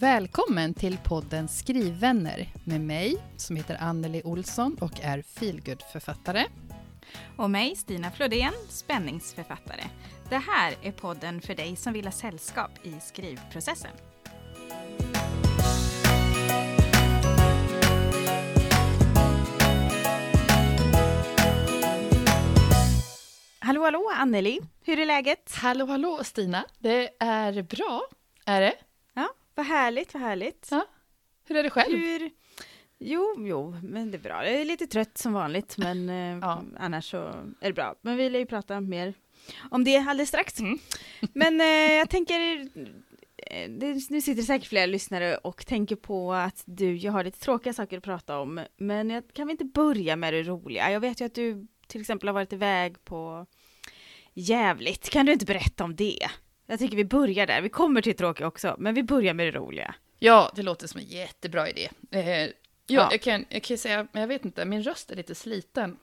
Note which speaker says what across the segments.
Speaker 1: Välkommen till podden Skrivvänner med mig som heter Anneli Olsson och är feelgood-författare.
Speaker 2: Och mig, Stina Flodén, spänningsförfattare. Det här är podden för dig som vill ha sällskap i skrivprocessen. Hallå, hallå Anneli, hur är läget?
Speaker 1: Hallå, hallå Stina. Det är bra, är det?
Speaker 2: Vad härligt, vad härligt.
Speaker 1: Ja. Hur är det själv?
Speaker 2: Hur... Jo, jo, men det är bra. Jag är lite trött som vanligt, men eh,
Speaker 1: Ja.
Speaker 2: annars så är det bra. Men vi lär ju prata mer om det alldeles strax.
Speaker 1: Mm.
Speaker 2: Men eh, jag tänker, eh, det, nu sitter säkert flera lyssnare och tänker på att du, jag har lite tråkiga saker att prata om, men jag, kan vi inte börja med det roliga? Jag vet ju att du till exempel har varit iväg på Jävligt, kan du inte berätta om det? Jag tycker vi börjar där, vi kommer till tråkiga också, men vi börjar med det roliga.
Speaker 1: Ja, det låter som en jättebra idé. Eh, ja,
Speaker 2: Ja.
Speaker 1: Jag, kan, jag kan säga, men jag vet inte, min röst är lite sliten.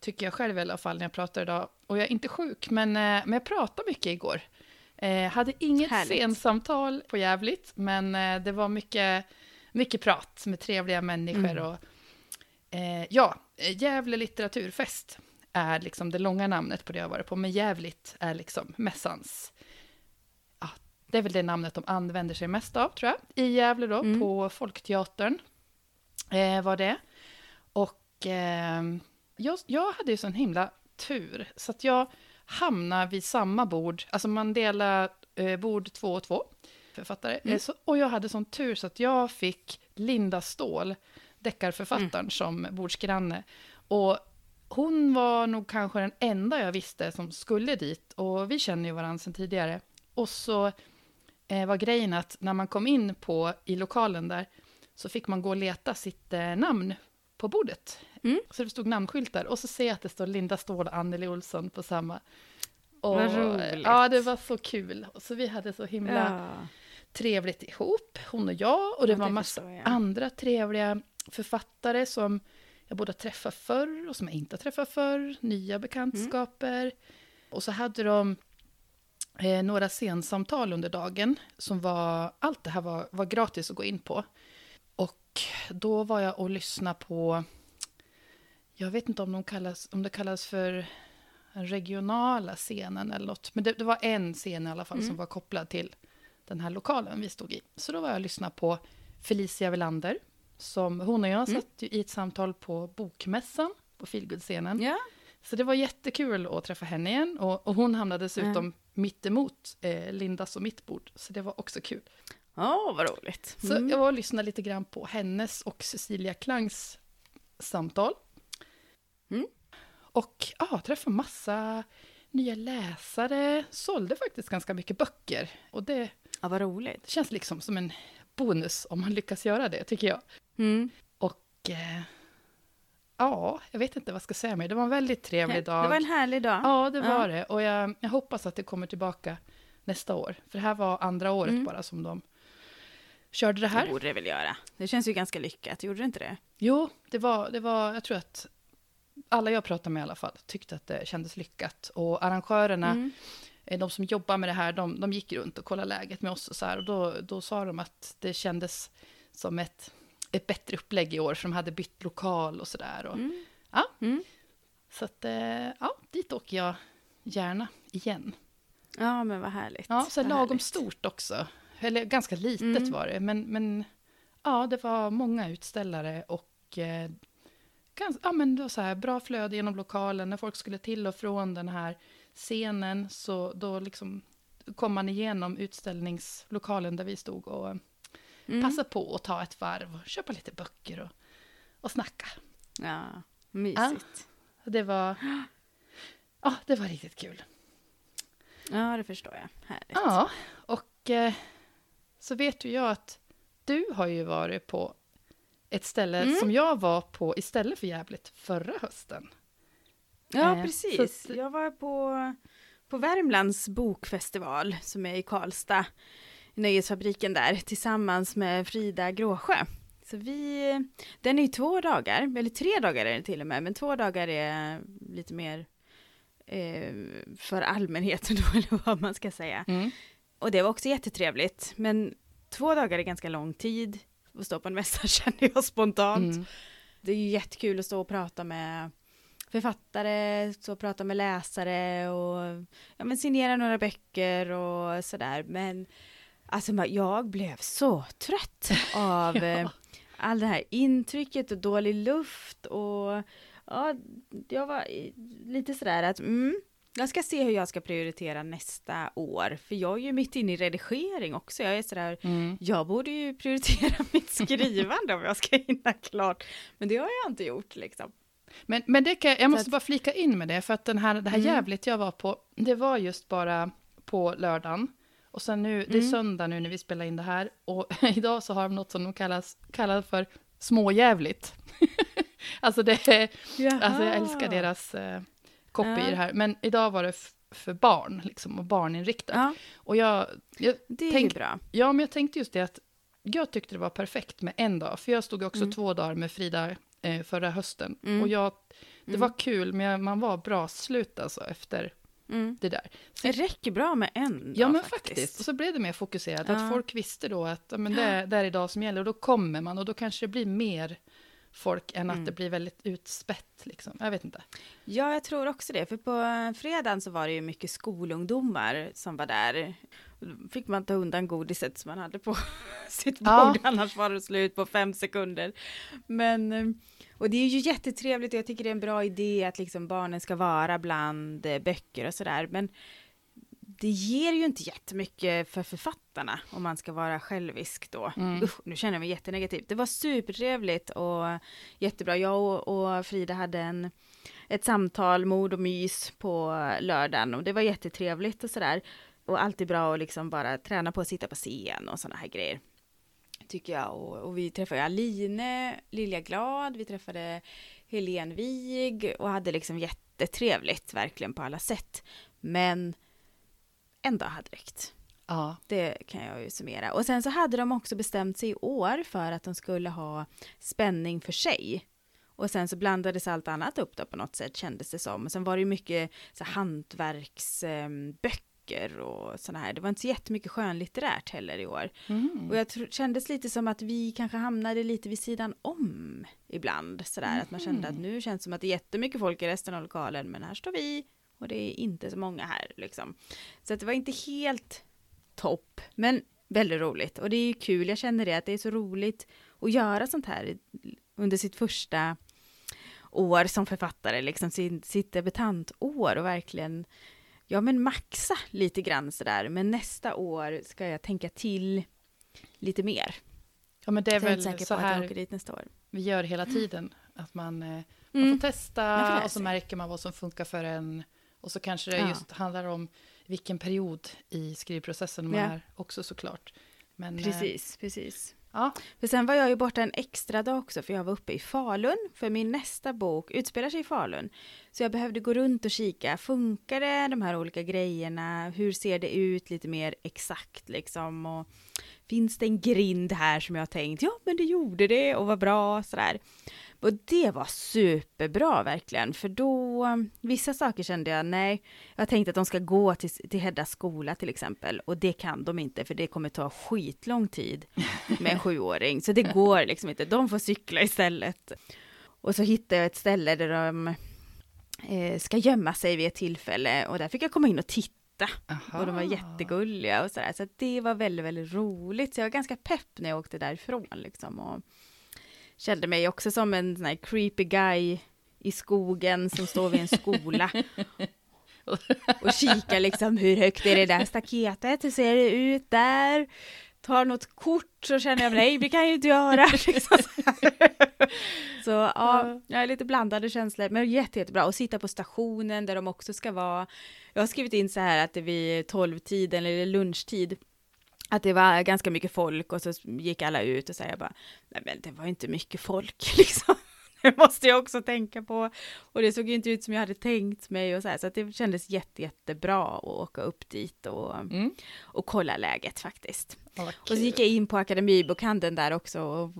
Speaker 1: Tycker jag själv i alla fall när jag pratar idag. Och jag är inte sjuk, men, eh, men jag pratade mycket igår. Eh, hade inget
Speaker 2: Härligt.
Speaker 1: sensamtal på jävligt, men eh, det var mycket, mycket prat med trevliga människor.
Speaker 2: Mm.
Speaker 1: Och, eh, ja, Gävle litteraturfest är liksom det långa namnet på det jag har varit på, men Jävligt är liksom mässans det är väl det namnet de använder sig mest av, tror jag. I Gävle då,
Speaker 2: Mm.
Speaker 1: på Folkteatern eh, var det. Och eh, jag, jag hade ju sån himla tur, så att jag hamnade vid samma bord, alltså man delar eh, bord två och två, författare.
Speaker 2: Mm.
Speaker 1: Eh, så, och jag hade sån tur så att jag fick Linda Ståhl, deckarförfattaren,
Speaker 2: Mm.
Speaker 1: som bordsgranne. Och hon var nog kanske den enda jag visste som skulle dit, och vi känner ju varandra sedan tidigare. Och så eh, var grejen att när man kom in på, i lokalen där, så fick man gå och leta sitt eh, namn på bordet.
Speaker 2: Mm.
Speaker 1: Så det stod namnskyltar, och så ser jag att det står Linda Ståhl och Anneli Olsson på samma. Och,
Speaker 2: Vad roligt.
Speaker 1: Ja, det var så kul. Så vi hade så himla
Speaker 2: Ja.
Speaker 1: trevligt ihop, hon och jag. Och det
Speaker 2: Ja,
Speaker 1: var
Speaker 2: det
Speaker 1: massa
Speaker 2: jag.
Speaker 1: andra trevliga författare som jag både har träffat förr och som jag inte har träffat förr. Nya bekantskaper. Och så hade de eh, några scensamtal under dagen. Som var, allt det här var, var gratis att gå in på. Och då var jag och lyssnade på, jag vet inte om, de kallas, om det kallas för regionala scenen eller något. Men det, det var en scen i alla fall som
Speaker 2: Mm.
Speaker 1: var kopplad till den här lokalen vi stod i. Så då var jag och lyssnade på Felicia Velander. Som hon och jag
Speaker 2: Mm.
Speaker 1: satt ju i ett samtal på Bokmässan på Feelgood-scenen.
Speaker 2: ja.
Speaker 1: Så det var jättekul att träffa henne igen. Och, och hon hamnade dessutom mitt emot eh, Lindas och mitt bord. Så det var också kul.
Speaker 2: Åh, vad roligt.
Speaker 1: Så
Speaker 2: Mm.
Speaker 1: jag var och lyssnade lite grann på hennes och Cecilia Klangs samtal.
Speaker 2: Mm.
Speaker 1: Och ja, träffade massa nya läsare. Sålde faktiskt ganska mycket böcker. Och det,
Speaker 2: Ja, vad roligt.
Speaker 1: känns liksom som en bonus om man lyckas göra det, tycker jag.
Speaker 2: Mm.
Speaker 1: Och eh, ja, jag vet inte vad jag ska säga mer. Det var en väldigt trevlig dag.
Speaker 2: Det var en härlig dag.
Speaker 1: Ja, det
Speaker 2: Ja.
Speaker 1: var det. Och jag, jag hoppas att det kommer tillbaka nästa år. För det här var andra året
Speaker 2: Mm.
Speaker 1: bara som de körde det
Speaker 2: Det
Speaker 1: här.
Speaker 2: borde det väl göra. Det känns ju ganska lyckat, gjorde det inte det?
Speaker 1: Jo, det var, det var, jag tror att alla jag pratade med i alla fall tyckte att det kändes lyckat. Och arrangörerna,
Speaker 2: Mm.
Speaker 1: eh, de som jobbar med det här, de, de gick runt och kollade läget med oss och så här. Och då, då sa de att det kändes som ett, ett bättre upplägg i år, för de hade bytt lokal och så där. Och,
Speaker 2: Mm.
Speaker 1: Ja.
Speaker 2: Mm.
Speaker 1: Så att, eh, ja, dit åker jag gärna igen.
Speaker 2: Ja, men vad härligt.
Speaker 1: Ja, så lagom
Speaker 2: härligt.
Speaker 1: stort också. Eller ganska litet
Speaker 2: Mm.
Speaker 1: var det, men, men ja, det var många utställare och eh, gans, ja, men det var så här, bra flöde genom lokalen. När folk skulle till och från den här scenen så då liksom kom man igenom utställningslokalen där vi stod och
Speaker 2: Mm.
Speaker 1: passade på att ta ett varv och köpa lite böcker och, och snacka.
Speaker 2: Ja, mysigt.
Speaker 1: Och Det var, ja, det var riktigt kul.
Speaker 2: Ja, det förstår jag. Härligt.
Speaker 1: Ja, och eh, så vet ju jag att du har ju varit på ett ställe
Speaker 2: Mm.
Speaker 1: som jag var på istället för Jävligt förra hösten.
Speaker 2: Ja,
Speaker 1: Eh,
Speaker 2: precis.
Speaker 1: att-
Speaker 2: Jag var på, på Värmlands bokfestival som är i Karlstad, Nöjesfabriken där, tillsammans med Frida Gråsjö. Så vi, den är ju två dagar, eller tre dagar är det till och med, men två dagar är lite mer eh, för allmänheten då, eller vad man ska säga.
Speaker 1: Mm.
Speaker 2: Och det var också jättetrevligt, men två dagar är ganska lång tid att stå på en mässa känner jag spontant.
Speaker 1: Mm.
Speaker 2: Det är ju jättekul att stå och prata med författare, stå och prata med läsare och ja, men signera några böcker och sådär. Men alltså jag blev så trött av
Speaker 1: Ja.
Speaker 2: ja. all det här intrycket och dålig luft och ja, jag var lite sådär att mm, jag ska se hur jag ska prioritera nästa år, för jag är ju mitt inne i redigering också. Jag är sådär,
Speaker 1: Mm.
Speaker 2: jag borde ju prioritera mitt skrivande om jag ska hinna klart, men det har jag inte gjort liksom.
Speaker 1: Men, men det kan, jag måste
Speaker 2: att-
Speaker 1: bara flika in med det, för att den här, det här
Speaker 2: Mm.
Speaker 1: jävligt jag var på, det var just bara på lördagen. Och sen nu, det är
Speaker 2: Mm.
Speaker 1: söndag nu när vi spelar in det här, och idag så har de något som de kallas, kallar för småjävligt. alltså det är, alltså jag älskar deras eh, copy
Speaker 2: Ja.
Speaker 1: i det här, men idag var det för barn, liksom, och barninriktat.
Speaker 2: Ja,
Speaker 1: Och jag, jag,
Speaker 2: det
Speaker 1: Tänk-
Speaker 2: bra.
Speaker 1: ja, men jag tänkte just det att jag tyckte det var perfekt med en dag, för jag stod också
Speaker 2: Mm.
Speaker 1: två dagar med Frida eh, förra hösten.
Speaker 2: Mm.
Speaker 1: Och jag, det
Speaker 2: Mm.
Speaker 1: var kul, men jag, man var bra slut alltså efter
Speaker 2: Mm.
Speaker 1: det där. Så,
Speaker 2: Det räcker bra med en
Speaker 1: ja,
Speaker 2: dag,
Speaker 1: men faktiskt. Och så blev det mer fokuserat,
Speaker 2: Ja.
Speaker 1: att folk visste då att men det, är- det är idag som gäller, och då kommer man, och då kanske det blir mer folk än att
Speaker 2: Mm.
Speaker 1: det blir väldigt utspätt. Liksom. Jag vet inte.
Speaker 2: Ja, jag tror också det. För på fredagen så var det ju mycket skolungdomar som var där. Då fick man ta undan godiset som man hade på sitt bord,
Speaker 1: Ja.
Speaker 2: annars var det slut på fem sekunder. Men, eh, och det är ju jättetrevligt och jag tycker det är en bra idé att liksom barnen ska vara bland eh, böcker och sådär. Men det ger ju inte jättemycket för författarna om man ska vara självisk då.
Speaker 1: Mm.
Speaker 2: Usch, nu känner jag mig jättenegativ. Det var supertrevligt och jättebra. Jag och, och Frida hade en, ett samtal, mord och mys på lördagen och det var jättetrevligt och sådär. Och alltid bra att liksom bara träna på att sitta på scen och sådana här grejer. Tycker jag. Och, och vi träffade Aline, Lilja Glad, vi träffade Helene Wig och hade liksom jättetrevligt verkligen på alla sätt. Men en dag hade räckt.
Speaker 1: Ja.
Speaker 2: Det kan jag ju summera. Och sen så hade de också bestämt sig i år för att de skulle ha spänning för sig. Och sen så blandades allt annat upp då på något sätt kändes det som. Och sen var det ju mycket så här hantverksböcker och sådana här. Det var inte så jättemycket skönlitterärt heller i år.
Speaker 1: Mm.
Speaker 2: Och jag tro, kändes lite som att vi kanske hamnade lite vid sidan om ibland. Sådär att man kände att nu känns det som att det är jättemycket folk i resten av lokalen men här står vi och det är inte så många här liksom. Så att det var inte helt topp men väldigt roligt och det är ju kul. Jag känner det att det är så roligt att göra sånt här under sitt första år som författare, liksom sitt debutantår och verkligen ja men maxa lite grann sådär. Men nästa år ska jag tänka till lite mer.
Speaker 1: ja, men det är
Speaker 2: är
Speaker 1: väl så
Speaker 2: på att jag
Speaker 1: här vi gör hela tiden. Att man, eh, man
Speaker 2: Mm.
Speaker 1: får testa
Speaker 2: får
Speaker 1: och så märker man vad som funkar för en. Och så kanske det
Speaker 2: Ja.
Speaker 1: just handlar om vilken period i skrivprocessen man
Speaker 2: Ja.
Speaker 1: är också såklart. Men, eh,
Speaker 2: Precis, precis.
Speaker 1: Ja,
Speaker 2: För sen var jag ju borta en extra dag också för jag var uppe i Falun för min nästa bok utspelar sig i Falun. Så jag behövde gå runt och kika, funkar det de här olika grejerna? Hur ser det ut lite mer exakt liksom? Och finns det en grind här som jag tänkt, ja men det gjorde det och vad bra sådär. Och det var superbra verkligen, för då, vissa saker kände jag, nej, jag tänkte att de ska gå till, till Heddas skola till exempel, och det kan de inte, för det kommer ta skitlång tid med en sjuåring, så det går liksom inte, de får cykla istället. Och så hittade jag ett ställe där de eh, ska gömma sig vid ett tillfälle, och där fick jag komma in och titta.
Speaker 1: aha.
Speaker 2: Och de var jättegulliga och sådär. Så det var väldigt, väldigt roligt. Så jag var ganska pepp när jag åkte därifrån liksom. Och kände mig också som en sån här creepy guy i skogen som står vid en skola. och kikar liksom hur högt är det där staketet, hur ser det ut där? Tar något kort så känner jag, nej det kan jag ju inte göra. Liksom så så ja, jag är lite blandade känslor, men jätte, jättebra. Och sitta på stationen där de också ska vara. Jag har skrivit in så här att det vid tolvtiden eller lunchtid att det var ganska mycket folk och så gick alla ut och så här, jag bara, nej men det var inte mycket folk liksom. Det måste jag också tänka på. Och det såg ju inte ut som jag hade tänkt mig och så här, så att det kändes jätte, jättebra att åka upp dit och,
Speaker 1: Mm.
Speaker 2: och kolla läget faktiskt. Och så gick jag in på Akademibokhandeln där också och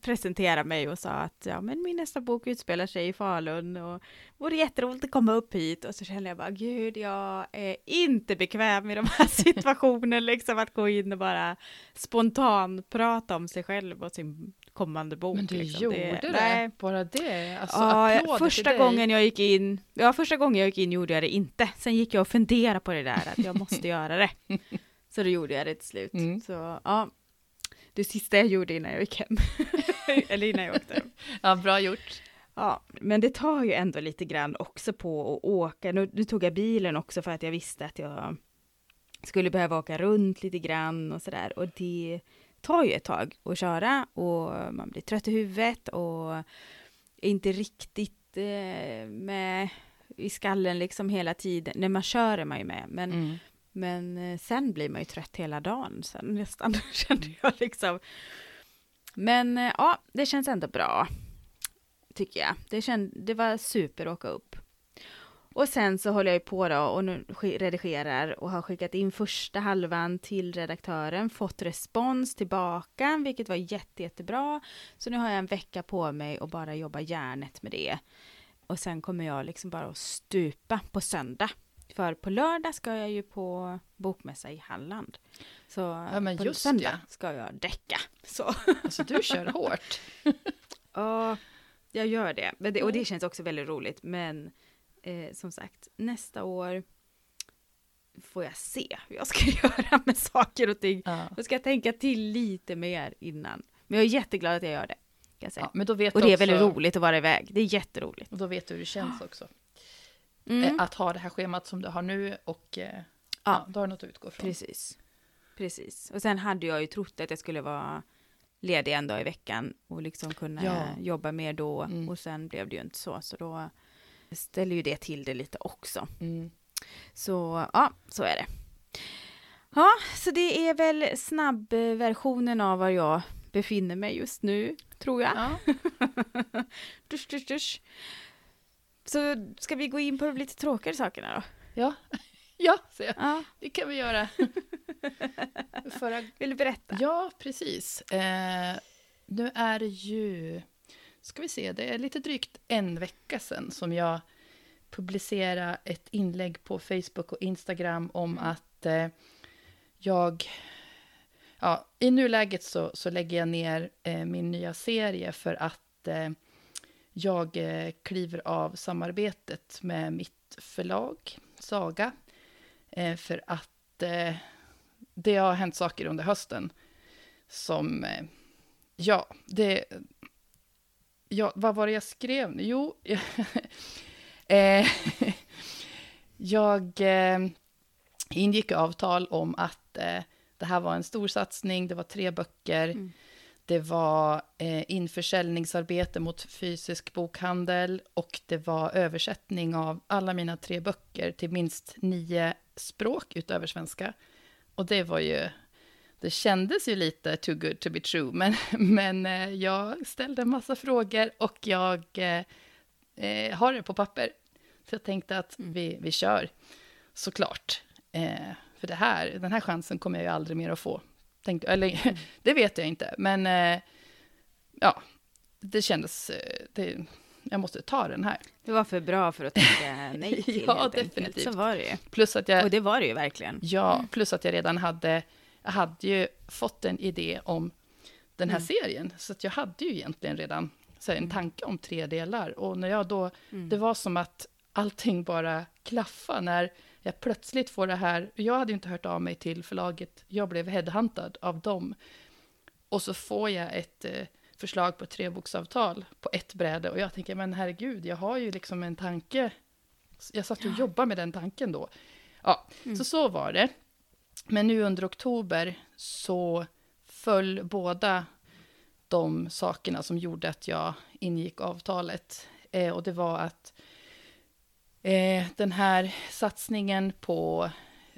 Speaker 2: presenterade mig och sa att ja, men min nästa bok utspelar sig i Falun och vore jätteroligt att komma upp hit och så kände jag bara gud jag är inte bekväm i de här situationerna liksom att gå in och bara spontant prata om sig själv och sin kommande bok.
Speaker 1: Men du
Speaker 2: liksom.
Speaker 1: gjorde det,
Speaker 2: nej.
Speaker 1: bara det. Alltså,
Speaker 2: Ja, första gången jag gick in, ja första gången jag gick in gjorde jag det inte. Sen gick jag och funderade på det där att jag måste göra det. Så då gjorde jag det till slut.
Speaker 1: Mm.
Speaker 2: Så ja, det sista jag gjorde innan jag gick hem. Eller innan jag åkte hem.
Speaker 1: Ja, bra gjort.
Speaker 2: Ja, men det tar ju ändå lite grann också på att åka. Nu, nu tog jag bilen också för att jag visste att jag skulle behöva åka runt lite grann och sådär. Och det tar ju ett tag att köra och man blir trött i huvudet och är inte riktigt eh, med i skallen liksom hela tiden. När man kör är man ju med, men
Speaker 1: Mm
Speaker 2: men eh, sen blir man ju trött hela dagen sen nästan, kände jag liksom. Men eh, ja, det känns ändå bra, tycker jag. Det, känd, det var super att åka upp. Och sen så håller jag ju på då och nu redigerar och har skickat in första halvan till redaktören, fått respons tillbaka, vilket var jätte, jättebra. Så nu har jag en vecka på mig och bara jobba järnet med det. Och sen kommer jag liksom bara att stupa på söndag. För på lördag ska jag ju på bokmässa i Halland. Så
Speaker 1: Ja,
Speaker 2: på söndag
Speaker 1: ja.
Speaker 2: ska jag däcka. Så
Speaker 1: Alltså du kör hårt.
Speaker 2: ja, jag gör det. Det. Och det känns också väldigt roligt. Men eh, som sagt, nästa år får jag se hur jag ska göra med saker och ting.
Speaker 1: Ja.
Speaker 2: Då ska jag tänka till lite mer innan. Men jag är jätteglad att jag gör det. Jag.
Speaker 1: Ja, men då vet
Speaker 2: och det är
Speaker 1: också,
Speaker 2: väldigt roligt att vara iväg. Det är jätteroligt.
Speaker 1: Och då vet du hur det känns också.
Speaker 2: Mm.
Speaker 1: Eh, Att ha det här schemat som du har nu och eh, ja.
Speaker 2: Ja.
Speaker 1: då har du något att utgå från.
Speaker 2: Precis. Precis. Och sen hade jag ju trott att jag skulle vara ledig en dag i veckan och liksom kunna
Speaker 1: Ja.
Speaker 2: jobba mer då.
Speaker 1: Mm.
Speaker 2: Och sen blev det ju inte så. Så då ställer ju det till det lite också.
Speaker 1: Mm.
Speaker 2: Så ja, så är det. Ja, så det är väl snabbversionen av var jag befinner mig just nu, tror jag.
Speaker 1: Ja.
Speaker 2: Dusch, dusch, dusch. Så ska vi gå in på de lite tråkigare sakerna då?
Speaker 1: Ja. ja, säger jag.
Speaker 2: Ja,
Speaker 1: Det kan vi göra. Förra...
Speaker 2: vill du berätta?
Speaker 1: Ja, precis. Eh, nu är det ju, ska vi se, det är lite drygt en vecka sedan som jag publicerade ett inlägg på Facebook och Instagram om att eh, jag, ja, i nuläget så, så lägger jag ner eh, min nya serie för att eh, jag eh, kliver av samarbetet med mitt förlag, Saga, eh, för att eh, det har hänt saker under hösten som, ja, det... Ja, vad var det jag skrev? nu? Jo, jag ingick avtal om att det här var en stor satsning, det var tre böcker,
Speaker 2: Mm
Speaker 1: det var eh, införsäljningsarbete mot fysisk bokhandel och det var översättning av alla mina tre böcker till minst nio språk utöver svenska. Och det var ju, det kändes ju lite too good to be true, men, men eh, jag ställde en massa frågor och jag eh, eh, har det på papper. Så jag tänkte att
Speaker 2: Mm.
Speaker 1: vi, vi kör, såklart. Eh, för det här, den här chansen kommer jag ju aldrig mer att få. Tänkte, eller, det vet jag inte, men eh, ja, det kändes, eh, det, jag måste ta den här.
Speaker 2: Det var för bra för att tacka nej till.
Speaker 1: Ja, definitivt.
Speaker 2: Så var det ju.
Speaker 1: Plus att jag...
Speaker 2: Och det var det ju verkligen.
Speaker 1: Ja, plus att jag redan hade, jag hade ju fått en idé om den här
Speaker 2: Mm.
Speaker 1: serien. Så att jag hade ju egentligen redan så här, en tanke om tre delar. Och när jag då,
Speaker 2: Mm.
Speaker 1: det var som att allting bara klaffa när jag plötsligt får det här. Jag hade ju inte hört av mig till förlaget, jag blev headhuntad av dem. Och så får jag ett eh, förslag på ett treboksavtal på ett bräde. Och jag tänker, men herregud, jag har ju liksom en tanke. Jag satt och jobbade med den tanken då. Ja,
Speaker 2: Mm.
Speaker 1: så så var det. Men nu under oktober så föll båda de sakerna som gjorde att jag ingick avtalet. Eh, och det var att eh, den här satsningen på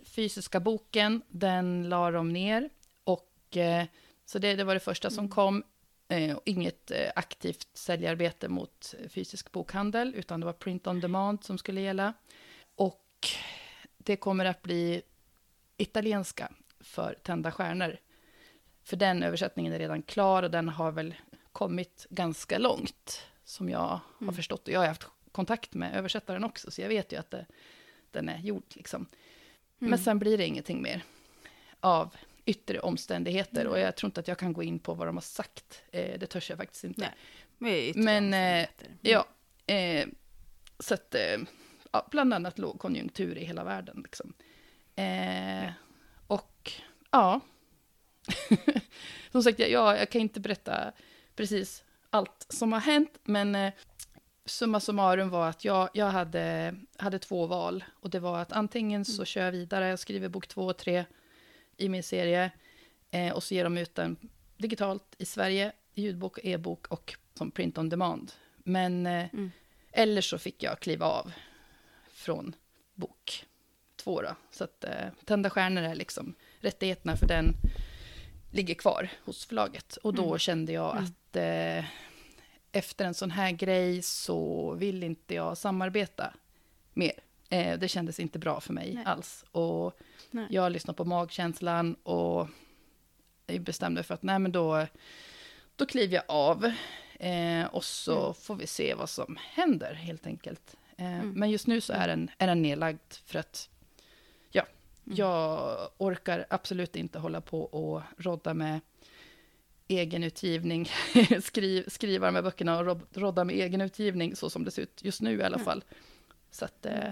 Speaker 1: fysiska boken, den la de ner. Och, eh, så det, det var det första som kom. Eh, inget eh, aktivt säljarbete mot fysisk bokhandel, utan det var print on demand som skulle gälla. Och det kommer att bli italienska för Tända stjärnor. För den översättningen är redan klar och den har väl kommit ganska långt, som jag har
Speaker 2: Mm.
Speaker 1: förstått. Och jag har haft kontakt med översättaren också, så jag vet ju att det, den är gjord. Liksom.
Speaker 2: Mm.
Speaker 1: Men sen blir det ingenting mer av yttre omständigheter.
Speaker 2: Mm.
Speaker 1: Och jag tror inte att jag kan gå in på vad de har sagt. Eh, det törs jag faktiskt inte.
Speaker 2: Nej. Yttre
Speaker 1: Men, eh.
Speaker 2: Mm.
Speaker 1: Ja, eh, så att, eh, ja, bland annat lågkonjunktur i hela världen. Liksom. Eh, och ja, som sagt, jag, jag, jag kan inte berätta precis allt som har hänt, men eh, summa summarum var att jag, jag hade, hade två val. Och det var att antingen så kör jag vidare, jag skriver bok två och tre i min serie, eh, och så ger de ut den digitalt i Sverige, ljudbok, e-bok och som print on demand. Men, eh,
Speaker 2: Mm.
Speaker 1: eller så fick jag kliva av från bok två då. Så att eh, Tända stjärnor är liksom, rättigheterna för den ligger kvar hos förlaget. Och då
Speaker 2: Mm.
Speaker 1: kände jag
Speaker 2: Mm.
Speaker 1: att eh, efter en sån här grej så vill inte jag samarbeta mer. Eh, det kändes inte bra för mig
Speaker 2: Nej.
Speaker 1: alls. Och
Speaker 2: Nej.
Speaker 1: jag lyssnade på magkänslan och bestämde för att nej men då, då kliver jag av. Eh, och så
Speaker 2: Mm.
Speaker 1: får vi se vad som händer helt enkelt. Eh,
Speaker 2: Mm.
Speaker 1: Men just nu så är den, är den nedlagd för att ja,
Speaker 2: Mm.
Speaker 1: jag orkar absolut inte hålla på och rodda med egenutgivning, Skriv, skriva med böckerna och ro- rodda med egenutgivning så som det ser ut just nu i alla
Speaker 2: Mm.
Speaker 1: fall. Så att, eh,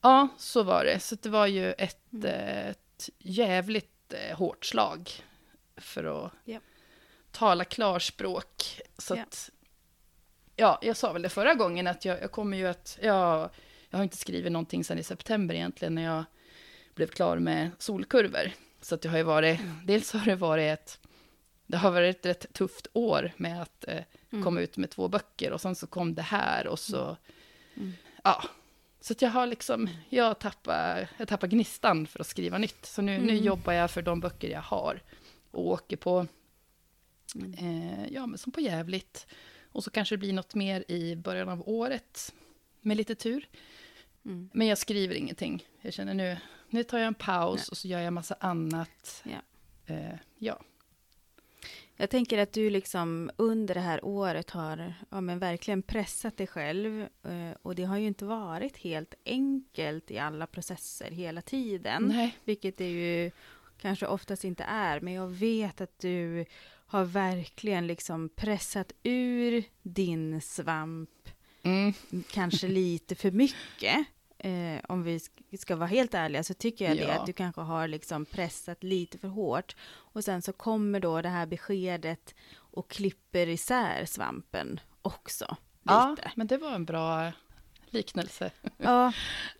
Speaker 1: ja, så var det. Så det var ju ett,
Speaker 2: Mm.
Speaker 1: eh, ett jävligt eh, hårt slag för att
Speaker 2: Ja.
Speaker 1: tala klarspråk. Så
Speaker 2: Ja.
Speaker 1: att, ja, jag sa väl det förra gången att jag, jag kommer ju att, jag, jag har inte skrivit någonting sedan i september egentligen när jag blev klar med solkurvor. Så att det har ju varit,
Speaker 2: Mm.
Speaker 1: dels har det varit ett, det har varit ett rätt tufft år med att eh,
Speaker 2: Mm.
Speaker 1: komma ut med två böcker och sen så kom det här och så,
Speaker 2: Mm.
Speaker 1: ja. Så att jag har liksom, jag tappar, jag tappar gnistan för att skriva nytt. Så nu, nu
Speaker 2: Mm.
Speaker 1: jobbar jag för de böcker jag har och åker på,
Speaker 2: Mm.
Speaker 1: eh, ja men som på jävligt. Och så kanske det blir något mer i början av året, med lite tur.
Speaker 2: Mm.
Speaker 1: Men jag skriver ingenting. Jag känner nu, nu tar jag en paus
Speaker 2: Nej.
Speaker 1: och så gör jag massa annat.
Speaker 2: Ja.
Speaker 1: Eh, ja.
Speaker 2: Jag tänker att du liksom under det här året har ja, men verkligen pressat dig själv eh, och det har ju inte varit helt enkelt i alla processer hela tiden.
Speaker 1: Nej.
Speaker 2: Vilket det ju kanske oftast inte är. Men jag vet att du har verkligen liksom pressat ur din svamp
Speaker 1: Mm.
Speaker 2: kanske lite för mycket. Eh, om vi sk- ska vara helt ärliga så tycker jag det
Speaker 1: Ja.
Speaker 2: att du kanske har liksom pressat lite för hårt. Och sen så kommer då det här beskedet och klipper isär svampen också.
Speaker 1: Ja,
Speaker 2: Lite.
Speaker 1: men det var en bra liknelse.
Speaker 2: Ja,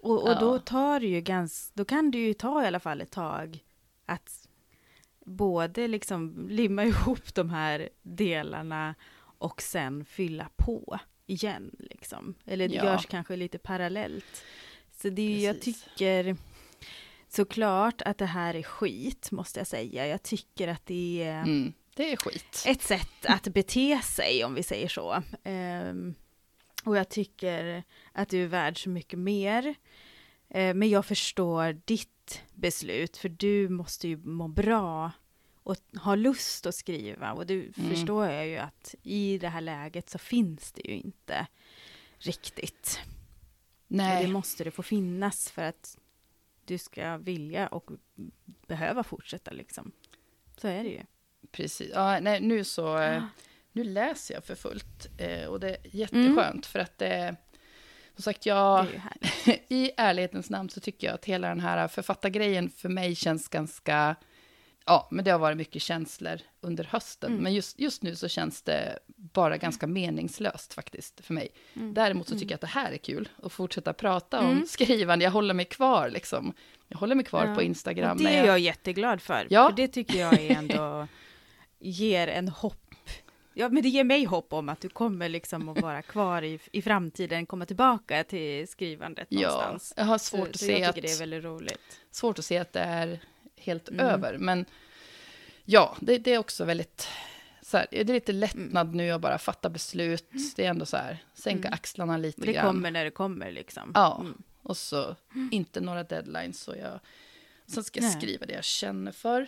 Speaker 2: och, och då
Speaker 1: Ja.
Speaker 2: tar det ju ganska, då kan det ju ta i alla fall ett tag att både liksom limma ihop de här delarna och sen fylla på igen liksom. Eller det
Speaker 1: Ja.
Speaker 2: görs kanske lite parallellt. Så det är ju, jag tycker såklart att det här är skit, måste jag säga. Jag tycker att det är
Speaker 1: Mm. Det är skit.
Speaker 2: ett sätt att bete sig, om vi säger så. Ehm, och jag tycker att du är värd så mycket mer. Eh, men jag förstår ditt beslut, för du måste ju må bra och ha lust att skriva. Och du
Speaker 1: Mm.
Speaker 2: förstår jag ju att i det här läget så finns det ju inte riktigt. Och
Speaker 1: Nej,
Speaker 2: det måste det få finnas för att du ska vilja och behöva fortsätta liksom. Så är det ju.
Speaker 1: precis. Ja, nej, nu så... eh,
Speaker 2: Ah.
Speaker 1: Nu läser jag för fullt eh, och det är jätteskönt för att det... Som sagt, jag...
Speaker 2: Är.
Speaker 1: I ärlighetens namn så tycker jag att hela den här författargrejen för mig känns ganska... Ja, men det har varit mycket känslor under hösten.
Speaker 2: Mm.
Speaker 1: Men just, just nu så känns det bara ganska meningslöst faktiskt för mig.
Speaker 2: Mm.
Speaker 1: Däremot så
Speaker 2: Mm.
Speaker 1: tycker jag att det här är kul. Att fortsätta prata om
Speaker 2: Mm.
Speaker 1: skrivande. Jag håller mig kvar liksom. Jag håller mig kvar
Speaker 2: Ja.
Speaker 1: på Instagram.
Speaker 2: Och det är jag jätteglad för.
Speaker 1: Ja.
Speaker 2: För det tycker jag är ändå ger en hopp. Ja, men det ger mig hopp om att du kommer liksom att vara kvar i, i framtiden, komma tillbaka till skrivandet
Speaker 1: Ja,
Speaker 2: någonstans.
Speaker 1: jag har
Speaker 2: Så,
Speaker 1: svårt att
Speaker 2: så
Speaker 1: se
Speaker 2: jag
Speaker 1: att...
Speaker 2: det är väldigt roligt.
Speaker 1: svårt att se att det är helt
Speaker 2: Mm.
Speaker 1: över. Men ja, det, det är också väldigt... Så här, det är lite lättnad nu att bara fatta beslut. Det är ändå så här, sänka
Speaker 2: Mm.
Speaker 1: axlarna lite
Speaker 2: Men det
Speaker 1: grann.
Speaker 2: kommer när det kommer liksom.
Speaker 1: Ja.
Speaker 2: Mm.
Speaker 1: Och så inte några deadlines. Så jag, sen ska jag
Speaker 2: Nej.
Speaker 1: skriva det jag känner för.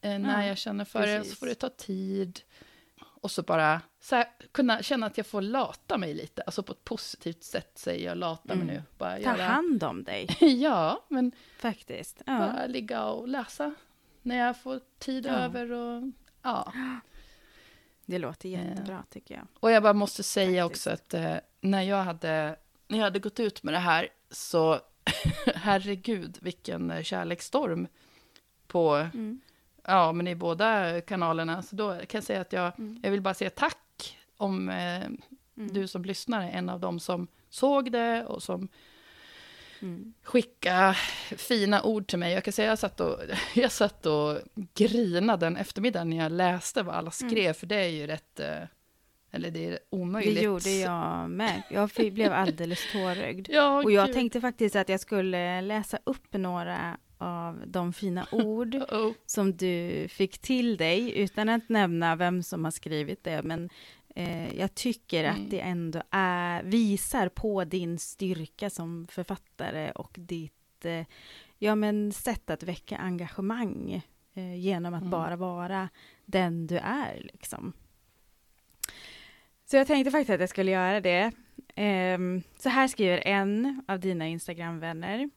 Speaker 1: Eh, när
Speaker 2: Ja,
Speaker 1: jag känner för det. Så
Speaker 2: precis.
Speaker 1: får det ta tid. Och så bara så här, kunna känna att jag får lata mig lite, alltså på ett positivt sätt säger jag lata mig
Speaker 2: Mm.
Speaker 1: nu. Bara
Speaker 2: Ta
Speaker 1: göra,
Speaker 2: hand om dig,
Speaker 1: ja, men
Speaker 2: faktiskt. Ja.
Speaker 1: bara ligga och läsa när jag får tid
Speaker 2: Ja.
Speaker 1: över och ja.
Speaker 2: Det låter jättebra tycker jag.
Speaker 1: Och jag bara måste säga
Speaker 2: Faktiskt.
Speaker 1: också att eh, när jag hade, när jag hade gått ut med det här så herregud vilken eh, kärleksstorm på,
Speaker 2: Mm.
Speaker 1: Ja men i båda kanalerna. Så då kan jag säga att jag,
Speaker 2: Mm.
Speaker 1: jag vill bara säga tack om eh, du som lyssnar är en av dem som såg det och som
Speaker 2: Mm.
Speaker 1: skicka fina ord till mig. Jag kan säga jag satt och, jag satt och grinade den eftermiddagen när jag läste vad alla skrev, för det är ju rätt, eh, eller det är omöjligt.
Speaker 2: Det gjorde jag med. Jag blev alldeles tårögd.
Speaker 1: Ja,
Speaker 2: Och jag
Speaker 1: gud.
Speaker 2: tänkte faktiskt att jag skulle läsa upp några av de fina ord
Speaker 1: Uh-oh.
Speaker 2: som du fick till dig, utan att nämna vem som har skrivit det, men eh, jag tycker
Speaker 1: Mm.
Speaker 2: att det ändå är, visar på din styrka som författare och ditt eh, ja, men sätt att väcka engagemang eh, genom att
Speaker 1: Mm.
Speaker 2: bara vara den du är. Liksom. Så jag tänkte faktiskt att jag skulle göra det. Ehm, så här skriver en av dina Instagramvänner.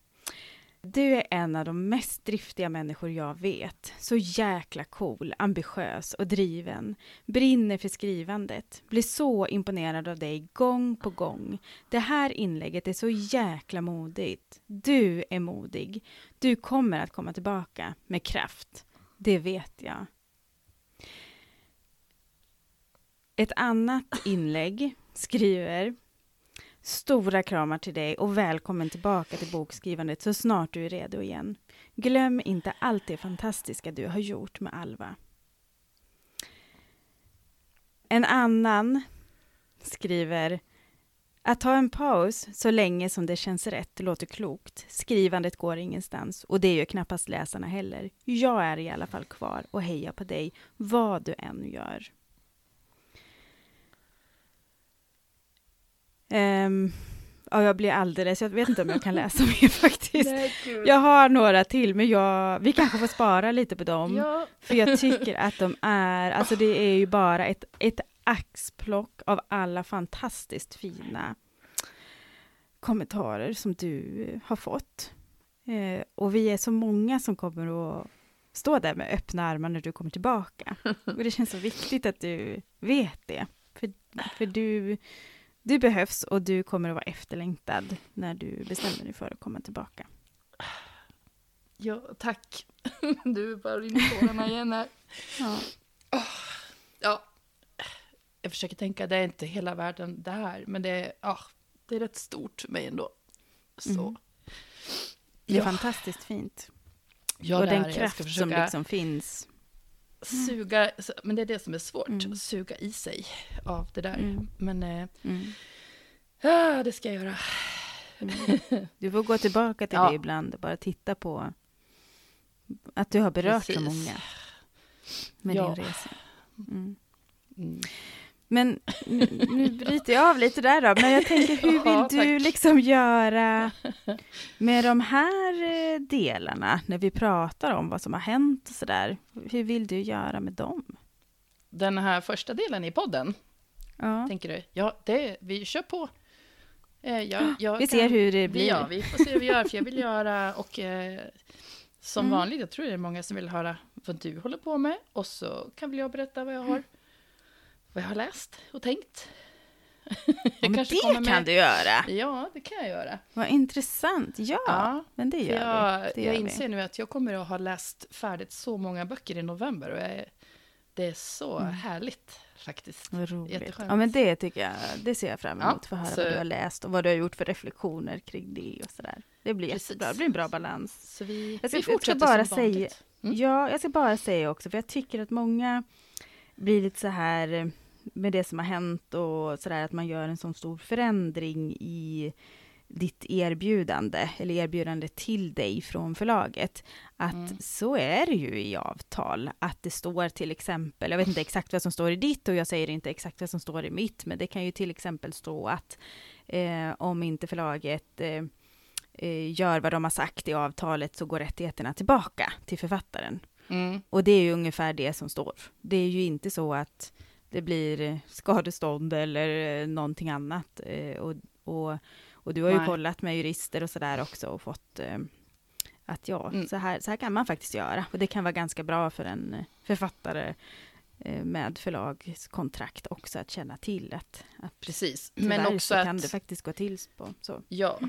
Speaker 2: Du är en av de mest driftiga människor jag vet. Så jäkla cool, ambitiös och driven. Brinner för skrivandet. Blir så imponerad av dig gång på gång. Det här inlägget är så jäkla modigt. Du är modig. Du kommer att komma tillbaka med kraft. Det vet jag. Ett annat inlägg skriver Stora kramar till dig och välkommen tillbaka till bokskrivandet så snart du är redo igen. Glöm inte allt det fantastiska du har gjort med Alva. En annan skriver att ta en paus så länge som det känns rätt låter klokt. Skrivandet går ingenstans och det är ju knappast läsarna heller. Jag är i alla fall kvar och hejar på dig vad du än gör. Ehm, ja, jag blir alldeles, jag vet inte om jag kan läsa mer faktiskt.
Speaker 1: Nej.
Speaker 2: Jag har några till, men jag, vi kanske får spara lite på dem.
Speaker 1: Ja,
Speaker 2: För jag tycker att de är, alltså det är ju bara ett, ett axplock av alla fantastiskt fina kommentarer som du har fått. Eh, och vi är så många som kommer att stå där med öppna armar när du kommer tillbaka. Och det känns så viktigt att du vet det. För, för du, du behövs och du kommer att vara efterlängtad när du bestämmer dig för att komma tillbaka.
Speaker 1: ja, tack. Du bara rinner tårarna igen här.
Speaker 2: Ja.
Speaker 1: Ja, jag försöker tänka, det är inte hela världen det här, men det är, ja, det är rätt stort för mig ändå. Så.
Speaker 2: Mm. Det är
Speaker 1: Ja.
Speaker 2: fantastiskt fint.
Speaker 1: Ja,
Speaker 2: och den kraft som liksom finns.
Speaker 1: Suga, men det är det som är svårt,
Speaker 2: Mm.
Speaker 1: att suga i sig av det där.
Speaker 2: Mm.
Speaker 1: Men eh,
Speaker 2: Mm.
Speaker 1: ja, det ska jag göra.
Speaker 2: Du får gå tillbaka till
Speaker 1: Ja.
Speaker 2: det ibland och bara titta på att du har berört så
Speaker 1: Precis.
Speaker 2: många med
Speaker 1: Ja.
Speaker 2: din resa. Men nu, nu bryter jag av lite där då, men jag tänker hur vill du liksom göra med de här eh, delarna när vi pratar om vad som har hänt och sådär? Hur vill du göra med dem?
Speaker 1: Den här första delen i podden,
Speaker 2: Ja.
Speaker 1: tänker du? Ja, det, vi kör på. Eh, jag, jag
Speaker 2: Vi
Speaker 1: kan-
Speaker 2: ser hur det blir.
Speaker 1: Ja, vi får se hur vi gör, för jag vill göra, och eh, som
Speaker 2: Mm.
Speaker 1: vanligt, jag tror det är många som vill höra vad du håller på med, och så kan väl jag berätta vad jag har, vad jag har läst och tänkt.
Speaker 2: Ja, men det kan du göra.
Speaker 1: Ja, det kan jag göra.
Speaker 2: Vad intressant. Ja,
Speaker 1: Ja,
Speaker 2: men det gör
Speaker 1: jag,
Speaker 2: vi. Det
Speaker 1: jag
Speaker 2: gör
Speaker 1: inser nu att jag kommer att ha läst färdigt så många böcker i november, och jag det är så
Speaker 2: Mm.
Speaker 1: härligt faktiskt.
Speaker 2: Vad roligt. Ja, men det tycker jag, det ser jag fram emot,
Speaker 1: Ja,
Speaker 2: för att höra
Speaker 1: så-
Speaker 2: vad du har läst och vad du har gjort för reflektioner kring det och sådär. Det blir
Speaker 1: Precis.
Speaker 2: jättebra, det blir en bra balans.
Speaker 1: Så vi,
Speaker 2: Jag ska-
Speaker 1: vi
Speaker 2: jag ska
Speaker 1: fortsätter
Speaker 2: bara säga-.
Speaker 1: Mm.
Speaker 2: Ja, jag ska bara säga också, för jag tycker att många blir lite så här med det som har hänt och sådär, att man gör en sån stor förändring i ditt erbjudande, eller erbjudande till dig från förlaget. Att
Speaker 1: Mm.
Speaker 2: så är det ju i avtal, att det står till exempel, jag vet inte exakt vad som står i ditt och jag säger inte exakt vad som står i mitt, men det kan ju till exempel stå att eh, om inte förlaget eh, eh, gör vad de har sagt i avtalet så går rättigheterna tillbaka till författaren.
Speaker 1: Mm.
Speaker 2: Och det är ju ungefär det som står. Det är ju inte så att det blir skadestånd eller eh, någonting annat. Eh, och, och, och du har ju
Speaker 1: Nej.
Speaker 2: kollat med jurister och sådär också och fått eh, att ja,
Speaker 1: Mm.
Speaker 2: så, här, så här kan man faktiskt göra. Och det kan vara ganska bra för en författare med förlagskontrakt också att känna till att, att
Speaker 1: Precis. Men också
Speaker 2: så kan
Speaker 1: att...
Speaker 2: det faktiskt gå till på så.
Speaker 1: Ja,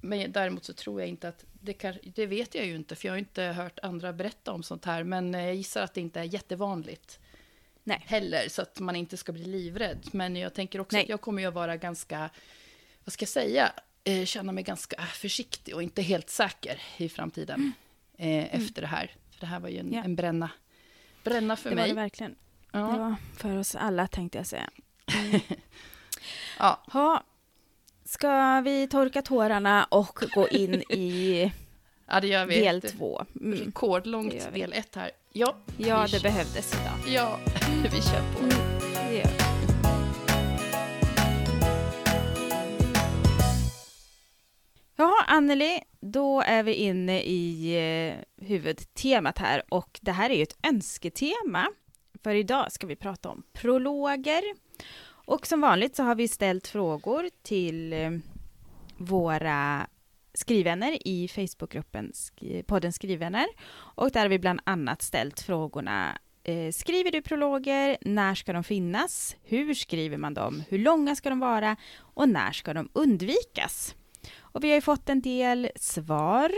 Speaker 1: men däremot så tror jag inte att det kan, det vet jag ju inte, för jag har inte hört andra berätta om sånt här, men jag gissar att det inte är jättevanligt
Speaker 2: Nej.
Speaker 1: heller, så att man inte ska bli livrädd. Men jag tänker också
Speaker 2: Nej.
Speaker 1: att jag kommer ju att vara ganska, vad ska jag säga, eh, känna mig ganska försiktig och inte helt säker i framtiden eh, efter det här. För det här var ju en,
Speaker 2: Mm. Ja.
Speaker 1: en bränna, bränna för
Speaker 2: Det var
Speaker 1: mig.
Speaker 2: det verkligen.
Speaker 1: ja.
Speaker 2: Det var för oss alla tänkte jag säga.
Speaker 1: Ja,
Speaker 2: Ha, ska vi torka tårarna och gå in i
Speaker 1: ja, det gör vi.
Speaker 2: del
Speaker 1: Det-
Speaker 2: två? Mm.
Speaker 1: Rekordlångt
Speaker 2: Det
Speaker 1: del ett här. Ja,
Speaker 2: Ja, det behövdes idag.
Speaker 1: Ja, vi kör på.
Speaker 2: Det gör vi. Jaha, Anneli, då är vi inne i eh, huvudtemat här och det här är ju ett önsketema. För idag ska vi prata om prologer. Och som vanligt så har vi ställt frågor till eh, våra skrivvänner i Facebookgruppen podden Skrivvänner. Och där har vi bland annat ställt frågorna eh, Skriver du prologer? När ska de finnas? Hur skriver man dem? Hur långa ska de vara? Och när ska de undvikas? Och vi har ju fått en del svar.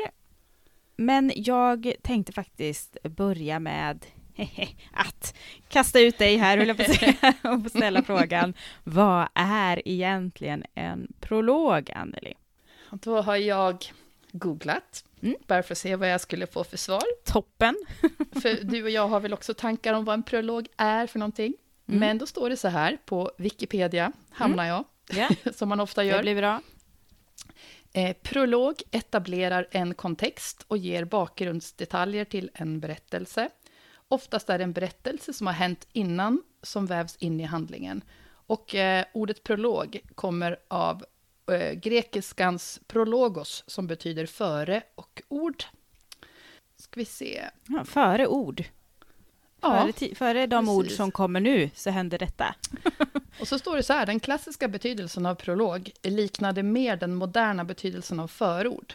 Speaker 2: Men jag tänkte faktiskt börja med att kasta ut dig här, höll jag på att säga, och ställa frågan. Vad är egentligen en prolog, Anneli?
Speaker 1: Då har jag googlat,
Speaker 2: Mm.
Speaker 1: bara för att se vad jag skulle få för svar.
Speaker 2: Toppen.
Speaker 1: För du och jag har väl också tankar om vad en prolog är för någonting.
Speaker 2: Mm.
Speaker 1: Men då står det så här, på Wikipedia hamnar jag,
Speaker 2: Ja,
Speaker 1: som man ofta
Speaker 2: det
Speaker 1: gör.
Speaker 2: blir bra.
Speaker 1: Eh, prolog etablerar en kontext och ger bakgrundsdetaljer till en berättelse. Oftast är det en berättelse som har hänt innan som vävs in i handlingen. Och eh, ordet prolog kommer av eh, grekiskans prologos som betyder före och ord. Ska vi se.
Speaker 2: Ja, före ord.
Speaker 1: Ja,
Speaker 2: Före, före de ord
Speaker 1: precis.
Speaker 2: som kommer nu så händer detta.
Speaker 1: och så står det så här, den klassiska betydelsen av prolog liknade mer den moderna betydelsen av förord.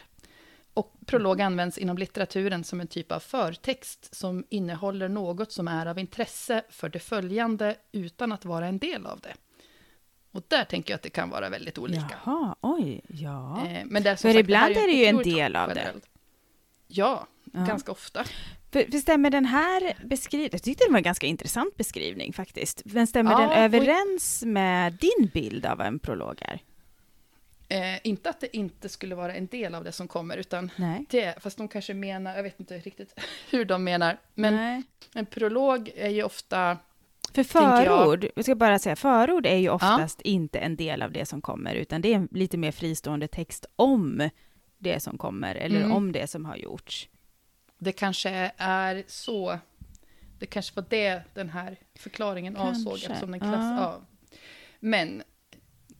Speaker 1: Och prolog används inom litteraturen som en typ av förtext som innehåller något som är av intresse för det följande utan att vara en del av det. Och där tänker jag att det kan vara väldigt olika.
Speaker 2: Jaha, oj, ja.
Speaker 1: Eh, Men det
Speaker 2: För
Speaker 1: sagt,
Speaker 2: ibland
Speaker 1: här
Speaker 2: är det ju en del av det.
Speaker 1: generellt. Ja,
Speaker 2: Ja.
Speaker 1: ganska ofta.
Speaker 2: För, för stämmer den här beskrivningen, jag tyckte det var en ganska intressant beskrivning faktiskt, men stämmer
Speaker 1: Ja,
Speaker 2: den
Speaker 1: och-
Speaker 2: överens med din bild av vad en prolog är?
Speaker 1: Eh, inte att det inte skulle vara en del av det som kommer, utan
Speaker 2: Nej.
Speaker 1: det, fast de kanske menar, jag vet inte riktigt hur de menar, men
Speaker 2: Nej.
Speaker 1: en prolog är ju ofta,
Speaker 2: För förord, jag ska bara säga, förord är ju oftast inte en del av det som kommer, utan det är lite mer fristående text om det som kommer, eller
Speaker 1: Mm.
Speaker 2: om det som har gjorts.
Speaker 1: det kanske är så, det kanske var det den här förklaringen avsåg, eftersom den klass,
Speaker 2: ja.
Speaker 1: ja. Men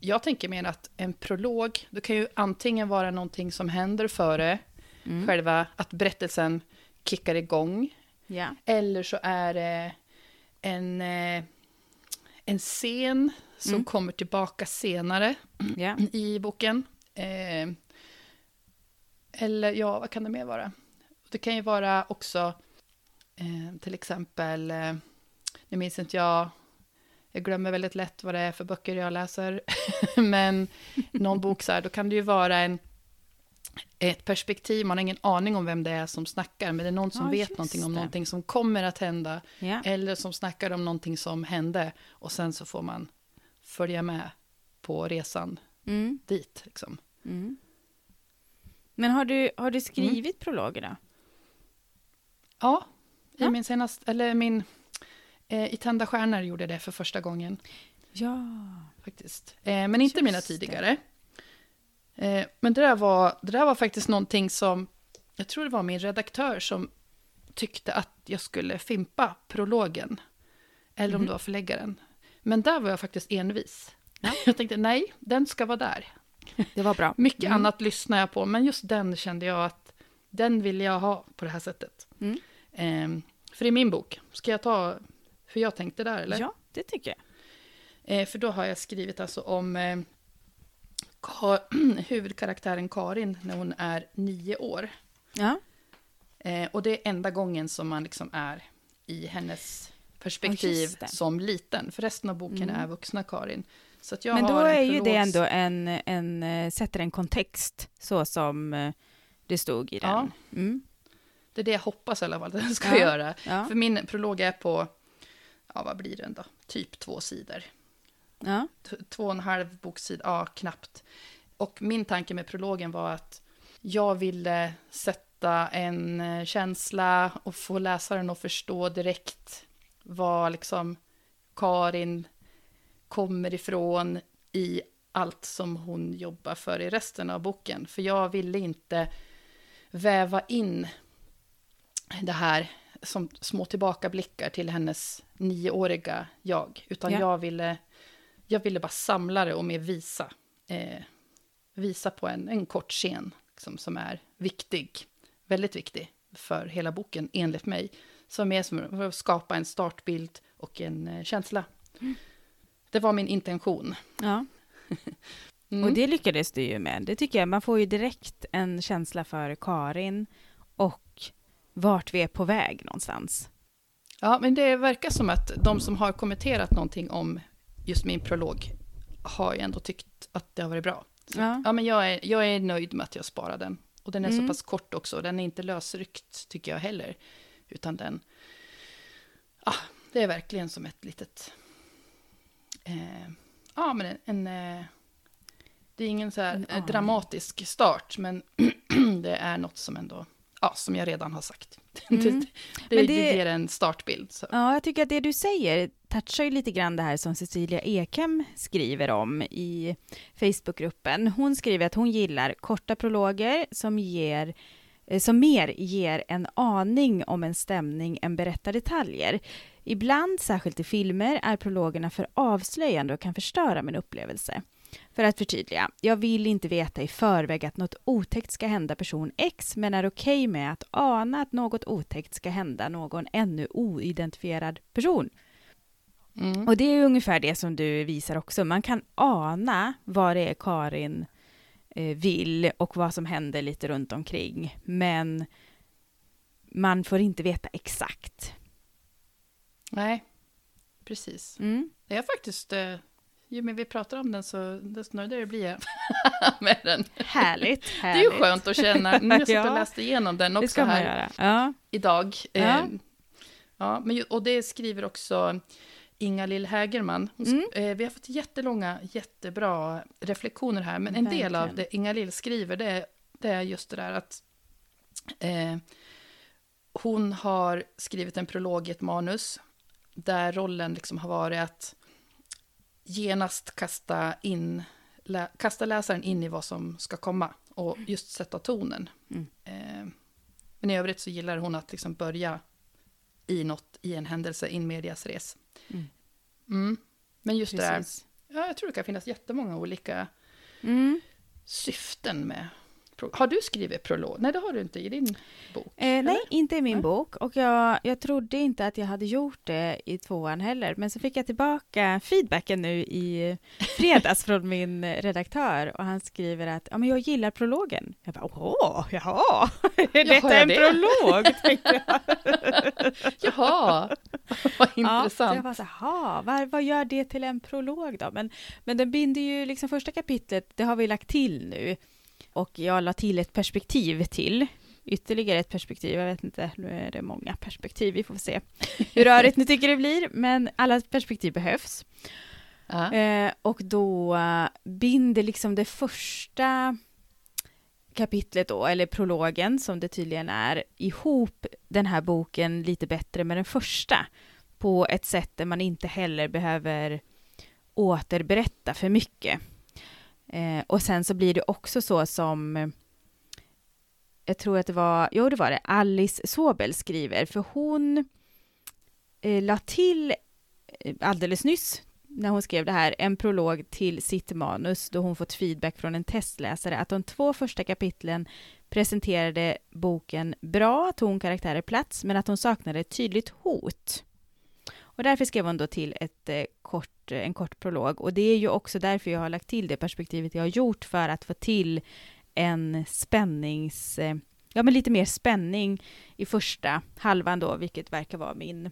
Speaker 1: jag tänker mer att en prolog, det kan ju antingen vara någonting som händer före
Speaker 2: Mm.
Speaker 1: själva, att berättelsen kickar igång,
Speaker 2: Ja.
Speaker 1: Eller så är det en, eh, en scen som
Speaker 2: Mm.
Speaker 1: kommer tillbaka senare
Speaker 2: Ja.
Speaker 1: i boken. Eh, eller ja, vad kan det mer vara? Det kan ju vara också eh, till exempel, eh, nu minns inte jag, jag glömmer väldigt lätt vad det är för böcker jag läser, men någon bok så här, då kan det ju vara en, ett perspektiv, man har ingen aning om vem det är som snackar, men det är någon som
Speaker 2: Ja,
Speaker 1: vet någonting om
Speaker 2: det.
Speaker 1: någonting som kommer att hända,
Speaker 2: ja.
Speaker 1: eller som snackar om någonting som hände, och sen så får man följa med på resan
Speaker 2: Mm.
Speaker 1: dit. Liksom.
Speaker 2: Mm. Men har du, har du skrivit prologer då?
Speaker 1: Ja, i
Speaker 2: Ja.
Speaker 1: min senaste, eller min, eh, i Tända stjärnor gjorde jag det för första gången
Speaker 2: Ja.
Speaker 1: faktiskt. Eh, men inte
Speaker 2: Just
Speaker 1: mina
Speaker 2: det.
Speaker 1: Eh, men det där, var, det där var faktiskt någonting som, jag tror det var min redaktör som tyckte att jag skulle fimpa prologen. Eller om
Speaker 2: Mhm.
Speaker 1: det var förläggaren. Men där var jag faktiskt envis.
Speaker 2: Ja.
Speaker 1: Jag tänkte nej, den ska vara där.
Speaker 2: Det var bra.
Speaker 1: Mycket
Speaker 2: Mm.
Speaker 1: annat lyssnar jag på, men just den kände jag att den vill jag ha på det här sättet.
Speaker 2: Mm.
Speaker 1: Ehm, för i min bok, ska jag ta hur jag tänkte där eller?
Speaker 2: Ja, det tycker jag.
Speaker 1: Eh, för då har jag skrivit alltså om eh, Ka huvudkaraktären Karin när hon är nio år.
Speaker 2: Ja.
Speaker 1: Eh, och det är enda gången som man liksom är i hennes perspektiv som liten. För resten av boken
Speaker 2: Mm.
Speaker 1: är vuxna Karin. Så jag
Speaker 2: Men då är ju det ändå en, en, eh, sätter en kontext så som eh, det stod i den.
Speaker 1: Ja.
Speaker 2: Mm.
Speaker 1: Det är det jag hoppas i alla fall att den ska
Speaker 2: Ja.
Speaker 1: göra.
Speaker 2: Ja.
Speaker 1: För min prolog är på, ja vad blir den då? Typ två sidor.
Speaker 2: Ja.
Speaker 1: Två och en halv boksida, ja knappt. Och min tanke med prologen var att jag ville sätta en eh, känsla och få läsaren att förstå direkt vad liksom Karin kommer ifrån i allt som hon jobbar för i resten av boken. För jag ville inte väva in det här som små tillbakablickar till hennes nioåriga jag. Utan
Speaker 2: Ja.
Speaker 1: jag, ville, jag ville bara samla det och mer visa. Eh, visa på en, en kort scen liksom, som är viktig. Väldigt viktig för hela boken, enligt mig. Som är som att skapa en startbild och en eh, känsla. Det var min intention.
Speaker 2: ja.
Speaker 1: Mm.
Speaker 2: Och det lyckades du ju med. Det tycker jag. Man får ju direkt en känsla för Karin och vart vi är på väg någonstans.
Speaker 1: Ja, men det verkar som att de som har kommenterat någonting om just min prolog har ju ändå tyckt att det har varit bra. Så,
Speaker 2: Ja.
Speaker 1: ja, men jag är, jag är nöjd med att jag sparade den. Och den är
Speaker 2: Mm.
Speaker 1: så pass kort också. Den är inte lösryckt, tycker jag heller. Utan den... Ja, det är verkligen som ett litet... Eh, ja, men en... en eh, det är ingen så här
Speaker 2: aning.
Speaker 1: dramatisk start, men det är något som ändå... Ja, som jag redan har sagt.
Speaker 2: Mm.
Speaker 1: det, det,
Speaker 2: Men
Speaker 1: det
Speaker 2: det-
Speaker 1: ger en startbild. Så.
Speaker 2: Ja, jag tycker att det du säger touchar ju lite grann det här som Cecilia Ekhem skriver om i Facebookgruppen. Hon skriver att hon gillar korta prologer som ger eh, som mer ger en aning om en stämning än berättar detaljer. Ibland, särskilt i filmer, är prologerna för avslöjande och kan förstöra min upplevelse. För att förtydliga, jag vill inte veta i förväg att något otäckt ska hända person X, men är okej med att ana att något otäckt ska hända någon ännu oidentifierad person.
Speaker 1: Mm.
Speaker 2: Och det är ungefär det som du visar också. Man kan ana vad det är Karin eh, vill och vad som händer lite runt omkring, men man får inte veta exakt.
Speaker 1: Nej, precis.
Speaker 2: Mm.
Speaker 1: Det är faktiskt... Ju mer vi pratar om den, så desto nöjdare blir jag med den.
Speaker 2: Härligt,
Speaker 1: Det
Speaker 2: härligt.
Speaker 1: är ju skönt att känna. Nu har jag suttit och
Speaker 2: Ja.
Speaker 1: läst igenom den
Speaker 2: Det
Speaker 1: också här.
Speaker 2: Ja.
Speaker 1: idag.
Speaker 2: Ja.
Speaker 1: Eh, ja, men, och det skriver också Inga-Lill Hägerman.
Speaker 2: Mm.
Speaker 1: eh, vi har fått jättelånga, jättebra reflektioner här. Men en del av
Speaker 2: Verkligen.
Speaker 1: det Inga-Lill skriver, det är, det är just det där att eh, hon har skrivit en prolog i ett manus där rollen liksom har varit att genast kasta, in, lä, kasta läsaren in i vad som ska komma och just sätta tonen.
Speaker 2: Mm.
Speaker 1: Eh, men i övrigt så gillar hon att liksom börja i något, i en händelse, in medias res.
Speaker 2: Mm.
Speaker 1: Mm. Men just det där,
Speaker 2: Precis.
Speaker 1: ja, jag tror det kan finnas jättemånga olika
Speaker 2: Mm.
Speaker 1: syften med... Har du skrivit prolog? Nej, det har du inte i din bok.
Speaker 2: Eh, nej, inte i min
Speaker 1: Nej.
Speaker 2: bok. Och jag, jag trodde inte att jag hade gjort det i tvåan heller. Men så fick jag tillbaka feedbacken nu i fredags från min redaktör. Och han skriver att ja, men jag gillar prologen. Jag bara, åh, jaha, är detta
Speaker 1: jag
Speaker 2: en
Speaker 1: det?
Speaker 2: prolog? jag.
Speaker 1: Jaha,
Speaker 2: Ja,
Speaker 1: vad
Speaker 2: jag
Speaker 1: intressant.
Speaker 2: bara så här, "Ha, vad, vad gör det till en prolog då? Men, men den binder ju liksom första kapitlet, det har vi lagt till nu. Och jag la till ett perspektiv till. Ytterligare ett perspektiv, jag vet inte, nu är det många perspektiv, vi får se hur rörigt ni tycker det blir, men alla perspektiv behövs.
Speaker 1: Ja.
Speaker 2: Eh, och då eh, binder liksom det första kapitlet då, eller prologen som det tydligen är, ihop den här boken lite bättre med den första. På ett sätt där man inte heller behöver återberätta för mycket. Eh, och sen så blir det också så som jag tror att det var, jo det var det, Alice Sobel skriver, för hon eh, la till eh, alldeles nyss när hon skrev det här, en prolog till sitt manus då hon fått feedback från en testläsare att de två första kapitlen presenterade boken bra, tog karaktärer plats, men att hon saknade ett tydligt hot. Och därför skrev hon då till ett, eh, kort, en kort prolog. Och det är ju också därför jag har lagt till det perspektivet jag har gjort för att få till en spännings... Eh, ja, men lite mer spänning i första halvan då, vilket verkar vara min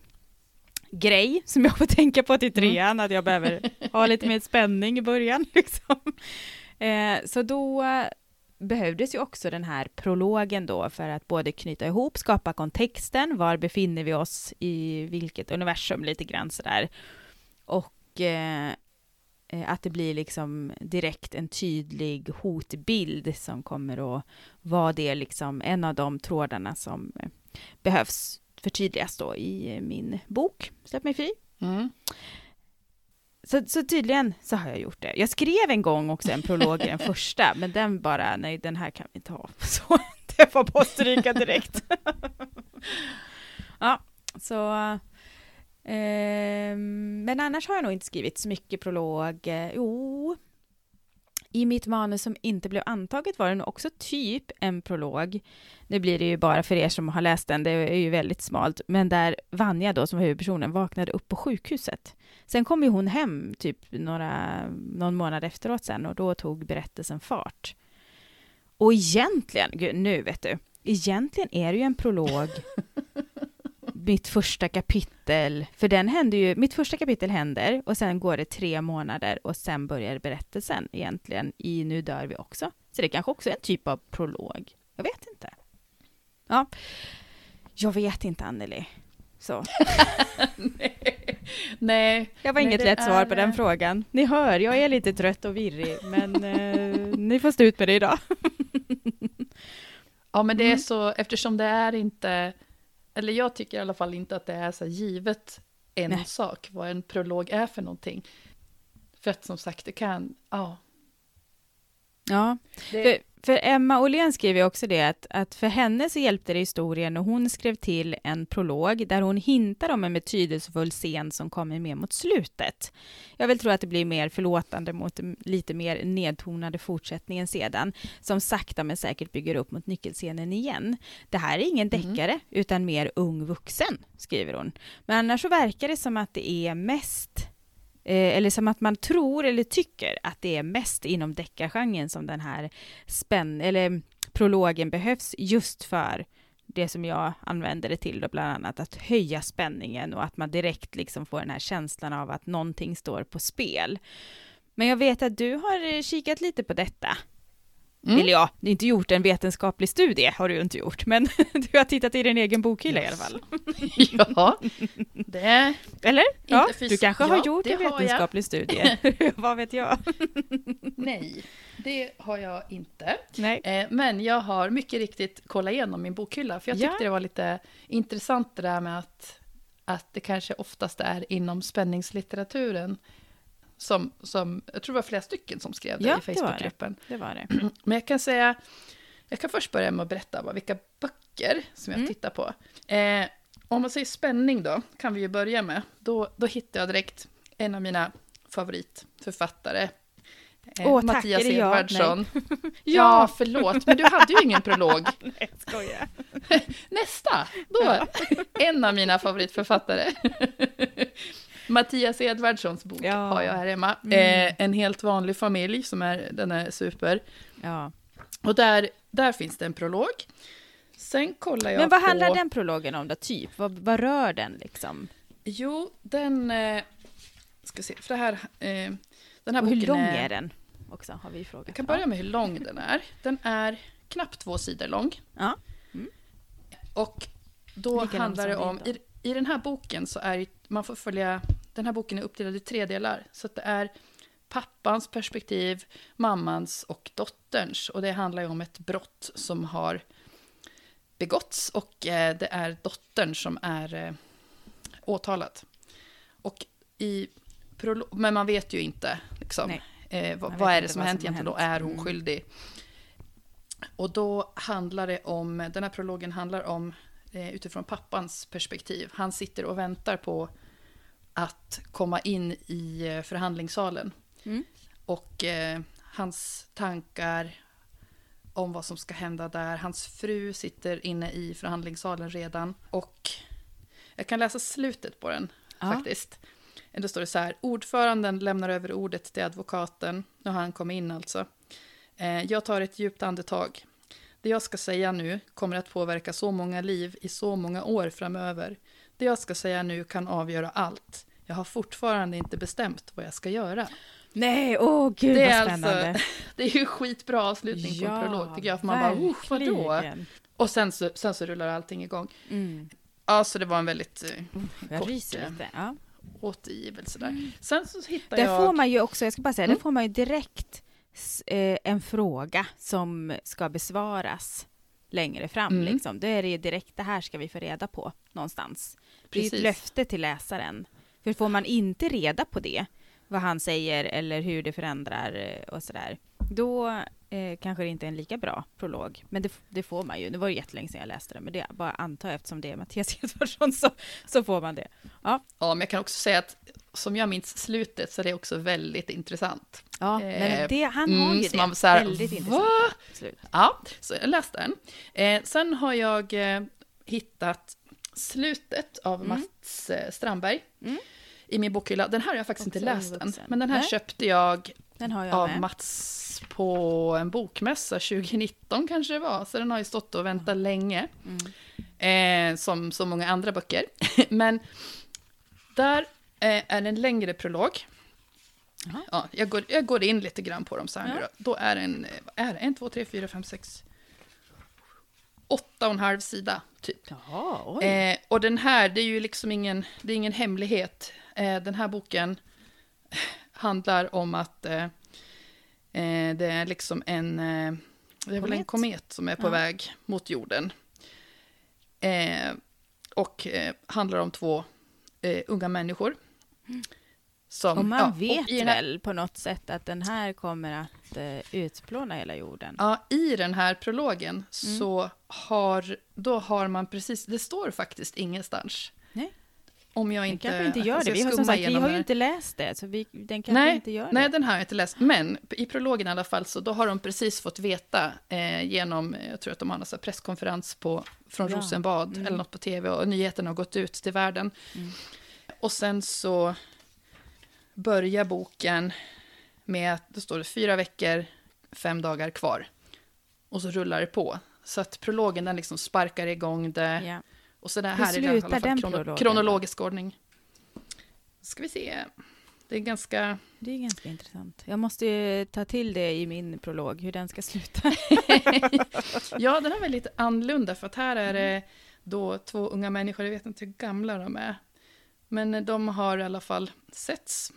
Speaker 2: grej som jag får tänka på till mm. trean, mm. att jag behöver ha lite mer spänning i början. Liksom. Eh, så då behövdes ju också den här prologen då för att både knyta ihop, skapa kontexten, var befinner vi oss i vilket universum lite grann sådär. Och eh, eh, att det blir liksom direkt en tydlig hotbild som kommer att vara det liksom en av de trådarna som eh, behövs förtydligas då i min bok Släpp mig fri. Mm. Så, så tydligen så har jag gjort det. Jag skrev en gång också en prolog i den första, men den bara, nej den här kan vi inte ha. Så det var bara stryka direkt. ja, så... Ehm, men annars har jag nog inte skrivit så mycket prolog. Eh, jo, i mitt manus som inte blev antaget var det nog också typ en prolog. Nu blir det ju bara för er som har läst den, det är ju väldigt smalt, men där Vanja då som var huvudpersonen vaknade upp på sjukhuset. Sen kom ju hon hem typ några, någon månad efteråt sen och då tog berättelsen fart. Och egentligen, gud, nu vet du, egentligen är det ju en prolog mitt första kapitel, för den händer ju, mitt första kapitel händer och sen går det tre månader och sen börjar berättelsen egentligen i Nu dör vi också. Så det kanske också är en typ av prolog. Jag vet inte. Ja, jag vet inte Anneli. Så.
Speaker 1: nej. nej.
Speaker 2: Jag var inget lätt är... svar på den frågan. Ni hör, jag är lite trött och virrig, men eh, ni får stå ut med det idag.
Speaker 1: ja, men det är mm. så, eftersom det är inte eller jag tycker i alla fall inte att det är så givet en Nej. sak, vad en prolog är för någonting. För att som sagt, det kan, ja.
Speaker 2: Ja, det... för, för Emma Åhlén skriver också det att, att för henne så hjälpte det historien och hon skrev till en prolog där hon hintar om en betydelsefull scen som kommer med mot slutet. Jag vill tro att det blir mer förlåtande mot lite mer nedtonade fortsättningen sedan, som sakta men säkert bygger upp mot nyckelscenen igen. Det här är ingen mm. deckare, mm. utan mer ung vuxen, skriver hon. Men annars så verkar det som att det är mest Eh, eller som att man tror eller tycker att det är mest inom deckargenren som den här spänn eller prologen behövs just för det som jag använder det till då bland annat att höja spänningen och att man direkt liksom får den här känslan av att någonting står på spel. Men jag vet att du har eh, kikat lite på detta. Mm. Eller ja, du har inte gjort en vetenskaplig studie, har du inte gjort, men du har tittat i din egen bokhylla yes. i alla fall.
Speaker 1: ja, det...
Speaker 2: Eller? Ja, du kanske har ja, gjort en vetenskaplig studie, vad vet jag?
Speaker 1: Nej, det har jag inte. Nej. Eh, men jag har mycket riktigt kollat igenom min bokhylla, för jag tyckte ja. det var lite intressant det där med att, att det kanske oftast är inom spänningslitteraturen som, som, jag tror det var flera stycken som skrev det ja, i Facebookgruppen.
Speaker 2: Det. det var det.
Speaker 1: Men jag kan säga, jag kan först börja med att berätta vad, vilka böcker som jag mm. tittar på. Eh, om man säger spänning då, kan vi ju börja med. Då, då hittar jag direkt en av mina favoritförfattare.
Speaker 2: Eh, Åh, Mattias tack, Edvardsson.
Speaker 1: ja, ja, förlåt, men du hade ju ingen prolog.
Speaker 2: Nej, skojar.
Speaker 1: Nästa, då. En av mina favoritförfattare. Mattias Edvardssons bok ja. har jag här hemma. Mm. Eh, en helt vanlig familj, som är, den är super. Ja. Och där, där finns det en prolog. Sen kollar jag
Speaker 2: Men vad
Speaker 1: på...
Speaker 2: handlar den prologen om då, typ? Vad, vad rör den liksom?
Speaker 1: Jo, den... Eh, ska se, för det här... Eh, den här
Speaker 2: Och hur lång är, är den? Också, har vi frågat.
Speaker 1: Jag kan börja med hur lång den är. Den är knappt två sidor lång. Ja. Mm. Och då Lika handlar det om... I, I den här boken så är man får följa den här boken är uppdelad i tre delar. Så det är pappans perspektiv, mammans och dotterns. Och det handlar ju om ett brott som har begåtts och eh, det är dottern som är eh, åtalad. Och i men man vet ju inte liksom, eh, vad, vad är det som har hänt egentligen, då är hon mm. skyldig. Och då handlar det om, den här prologen handlar om eh, utifrån pappans perspektiv. Han sitter och väntar på att komma in i eh, förhandlingssalen. Mm. Och eh, hans tankar om vad som ska hända där. Hans fru sitter inne i förhandlingssalen redan. Och jag kan läsa slutet på den.
Speaker 2: Ja.
Speaker 1: faktiskt. Då står det så här, ordföranden lämnar över ordet till advokaten, nu har han kommit in alltså. Eh, jag tar ett djupt andetag. Det jag ska säga nu kommer att påverka så många liv i så många år framöver. Det jag ska säga nu kan avgöra allt. Jag har fortfarande inte bestämt vad jag ska göra.
Speaker 2: Nej, åh gud
Speaker 1: Det
Speaker 2: vad
Speaker 1: är
Speaker 2: spännande.
Speaker 1: alltså, det är ju skitbra avslutning på en prolog tycker jag, för man bara, oh, vadå?
Speaker 2: verkligen.
Speaker 1: Och sen så, sen så rullar allting igång.
Speaker 2: Mm.
Speaker 1: Ja, så det var en väldigt eh,
Speaker 2: Jag
Speaker 1: Kort, eh,
Speaker 2: lite. Ja.
Speaker 1: återgivelse där. Sen så hittar
Speaker 2: Där
Speaker 1: jag...
Speaker 2: får man ju också, jag ska bara säga,
Speaker 1: Mm.
Speaker 2: där får man ju direkt eh, en fråga som ska besvaras längre fram.
Speaker 1: Mm.
Speaker 2: Liksom. Då är det ju direkt, det här ska vi få reda på någonstans. Det är ett
Speaker 1: Precis.
Speaker 2: löfte till läsaren. För får man inte reda på det, vad han säger eller hur det förändrar eh, och sådär, då eh, kanske det inte är en lika bra prolog. Men det, det får man ju. Det var ju jättelänge sedan jag läste det, men det bara antar jag eftersom det är Mattias Edvardsson så, så får man det. Ja,
Speaker 1: Ja, men jag kan också säga att som jag minns slutet så är det också väldigt intressant.
Speaker 2: ja
Speaker 1: Eh,
Speaker 2: men det, han har
Speaker 1: mm,
Speaker 2: ju
Speaker 1: så
Speaker 2: det.
Speaker 1: man så här,
Speaker 2: Väldigt
Speaker 1: "Va?"
Speaker 2: intressant slut.
Speaker 1: Ja, så jag läste den. Eh, sen har jag eh, hittat slutet av
Speaker 2: Mm.
Speaker 1: Mats eh, Strandberg
Speaker 2: Mm.
Speaker 1: i min bokhylla. Den här har jag faktiskt
Speaker 2: Också
Speaker 1: inte läst än, men den här
Speaker 2: Nej.
Speaker 1: köpte jag
Speaker 2: jag
Speaker 1: av
Speaker 2: med.
Speaker 1: Mats på en bokmässa 2019 kanske det var, så den har ju stått och väntat länge.
Speaker 2: Mm.
Speaker 1: eh, som så många andra böcker. Men där eh, är en längre prolog. Ja, jag, går, jag går in lite grann på dem så här
Speaker 2: Ja.
Speaker 1: nu då. Då är det en, eh, är det? en, två, tre, fyra, fem, sex, åtta och en halv sida, typ.
Speaker 2: Jaha.
Speaker 1: Eh, och den här, det är ju liksom ingen, det är ingen hemlighet. Eh, den här boken handlar om att eh, eh, det är liksom en, eh, det är väl en
Speaker 2: Komet?
Speaker 1: som är på
Speaker 2: Ja.
Speaker 1: väg mot jorden. Eh, och handlar om två unga människor. Som,
Speaker 2: och man
Speaker 1: ja, och
Speaker 2: vet
Speaker 1: här-
Speaker 2: väl på något sätt att den här kommer att eh, utplåna hela jorden?
Speaker 1: Ja, i den här prologen
Speaker 2: Mm.
Speaker 1: så har, då har man precis, det står faktiskt ingenstans.
Speaker 2: Nej.
Speaker 1: Om jag
Speaker 2: Den
Speaker 1: inte...
Speaker 2: kanske inte gör det. Vi har, som sagt, vi har ju inte läst det, så vi, den kanske
Speaker 1: Nej,
Speaker 2: inte gör
Speaker 1: Nej,
Speaker 2: det.
Speaker 1: den har jag inte läst. Men i prologen i alla fall, så då har de precis fått veta eh, genom, eh, jag tror att de har en presskonferens på, från
Speaker 2: Ja.
Speaker 1: Rosenbad,
Speaker 2: Mm.
Speaker 1: eller något på tv, och nyheterna har gått ut till världen.
Speaker 2: Mm.
Speaker 1: Och sen så börjar boken med att det står fyra veckor, fem dagar kvar. Och så rullar det på. Så att prologen den liksom sparkar igång det.
Speaker 2: Ja.
Speaker 1: Och så det här är det i alla fall krono- kronologisk ordning. Ska vi se. Det är ganska...
Speaker 2: Det är ganska intressant. Jag måste ju ta till det i min prolog, hur den ska sluta.
Speaker 1: ja, den här var lite annorlunda för att här är det då två unga människor, jag vet inte hur gamla de är. Men de har i alla fall setts,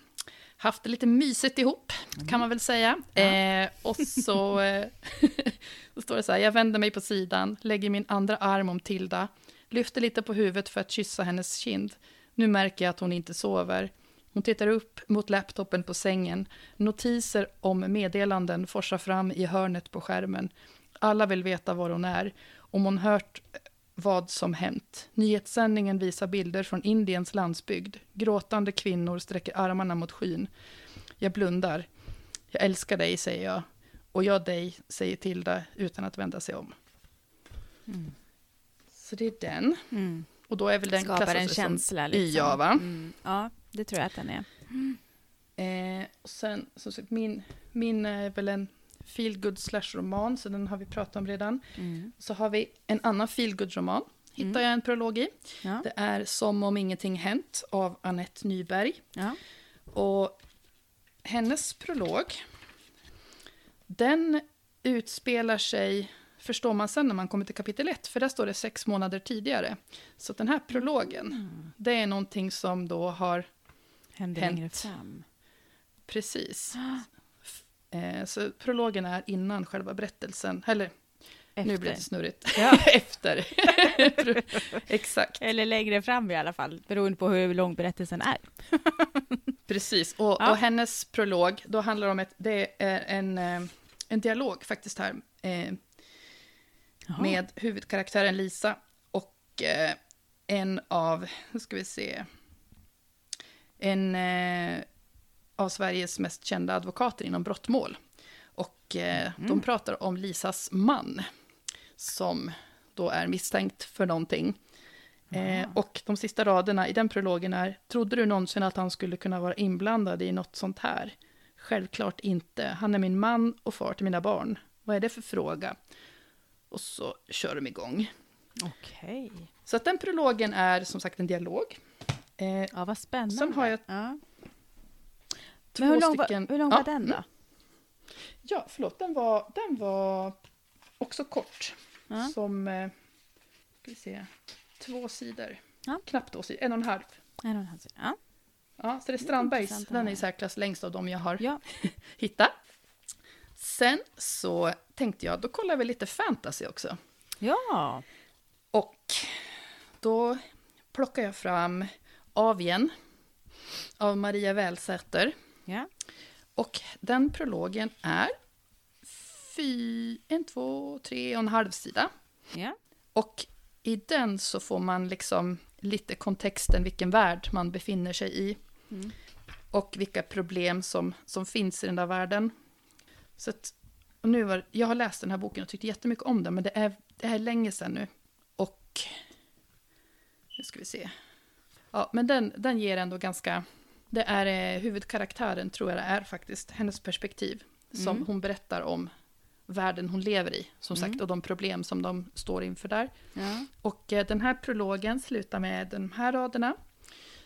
Speaker 1: haft det lite mysigt ihop, kan man väl säga.
Speaker 2: Ja.
Speaker 1: Eh, och så, eh, så står det så här, jag vänder mig på sidan, lägger min andra arm om Tilda, lyfter lite på huvudet för att kyssa hennes kind. Nu märker jag att hon inte sover. Hon tittar upp mot laptopen på sängen. Notiser om meddelanden forsar fram i hörnet på skärmen. Alla vill veta var hon är, om hon hört vad som hänt. Nyhetssändningen visar bilder från Indiens landsbygd. Gråtande kvinnor sträcker armarna mot skyn. Jag blundar. Jag älskar dig, säger jag. Och jag dig, säger Tilda utan att vända sig om.
Speaker 2: Mm.
Speaker 1: Så det är den.
Speaker 2: Mm.
Speaker 1: Och då är väl den
Speaker 2: Skapar en känsla. Liksom.
Speaker 1: YA, va?
Speaker 2: Mm. Ja, det tror jag att den är.
Speaker 1: Eh, och sen, som sagt, min, min är väl en feelgood slash roman, så den har vi pratat om redan.
Speaker 2: Mm.
Speaker 1: Så har vi en annan feelgood roman, hittar
Speaker 2: Mm.
Speaker 1: jag en prolog i.
Speaker 2: Ja.
Speaker 1: Det är Som om ingenting hänt av Annette Nyberg.
Speaker 2: Ja.
Speaker 1: Och hennes prolog, den utspelar sig, förstår man sen när man kommer till kapitel 1, för där står det sex månader tidigare. Så den här prologen,
Speaker 2: Mm.
Speaker 1: det är någonting som då har
Speaker 2: Händer
Speaker 1: Hänt.
Speaker 2: längre fram.
Speaker 1: precis. Eh, så prologen är innan själva berättelsen, eller
Speaker 2: Efter.
Speaker 1: nu blir det snurrigt,
Speaker 2: Ja.
Speaker 1: efter. Exakt,
Speaker 2: Eller längre fram i alla fall, beroende på hur lång berättelsen är.
Speaker 1: precis. Och,
Speaker 2: Ja.
Speaker 1: och hennes prolog, då handlar det om ett, det är en, eh, en dialog faktiskt här, eh, med huvudkaraktären Lisa och eh, en av, nu ska vi se, en eh, av Sveriges mest kända advokater inom brottmål. Och eh,
Speaker 2: Mm.
Speaker 1: de pratar om Lisas man, som då är misstänkt för någonting. Eh, och de sista raderna i den prologen är, trodde du någonsin att han skulle kunna vara inblandad i något sånt här? Självklart inte. Han är min man och far till mina barn. Vad är det för fråga? Och så kör de igång.
Speaker 2: Okej.
Speaker 1: Så att den prologen är som sagt en dialog. Eh,
Speaker 2: Ja, vad spännande.
Speaker 1: Sen har jag
Speaker 2: ja. Men hur lång,
Speaker 1: stycken...
Speaker 2: var, hur lång
Speaker 1: ja,
Speaker 2: var den då?
Speaker 1: mm. Ja, förlåt, den var, den var också kort.
Speaker 2: Ja.
Speaker 1: Som, eh, ska vi se, två sidor.
Speaker 2: Ja.
Speaker 1: Knappt två sidor, en och en halv.
Speaker 2: En och en halv sida. Ja.
Speaker 1: Ja, så det är Strandbergs,
Speaker 2: intressant att
Speaker 1: den är i särklass längst av dem jag har
Speaker 2: ja.
Speaker 1: hittat. Sen så tänkte jag, då kollar vi lite fantasy också.
Speaker 2: Ja.
Speaker 1: Och då plockar jag fram Avien av Maria Wälsäter.
Speaker 2: Ja.
Speaker 1: Och den prologen är fy, en, två, tre och en halv sida.
Speaker 2: Ja.
Speaker 1: Och i den så får man liksom lite kontexten, vilken värld man befinner sig i.
Speaker 2: Mm.
Speaker 1: Och vilka problem som, som finns i den där världen. Så att, och nu var, jag har läst den här boken och tyckte jättemycket om den, men det är, det är länge sedan nu. Och nu ska vi se. Ja, men den, den ger ändå ganska... Det är eh, huvudkaraktären, tror jag det är faktiskt, hennes perspektiv. Som
Speaker 2: Mm.
Speaker 1: hon berättar om världen hon lever i, som sagt,
Speaker 2: Mm.
Speaker 1: och de problem som de står inför där.
Speaker 2: Ja.
Speaker 1: Och eh, den här prologen slutar med de här raderna.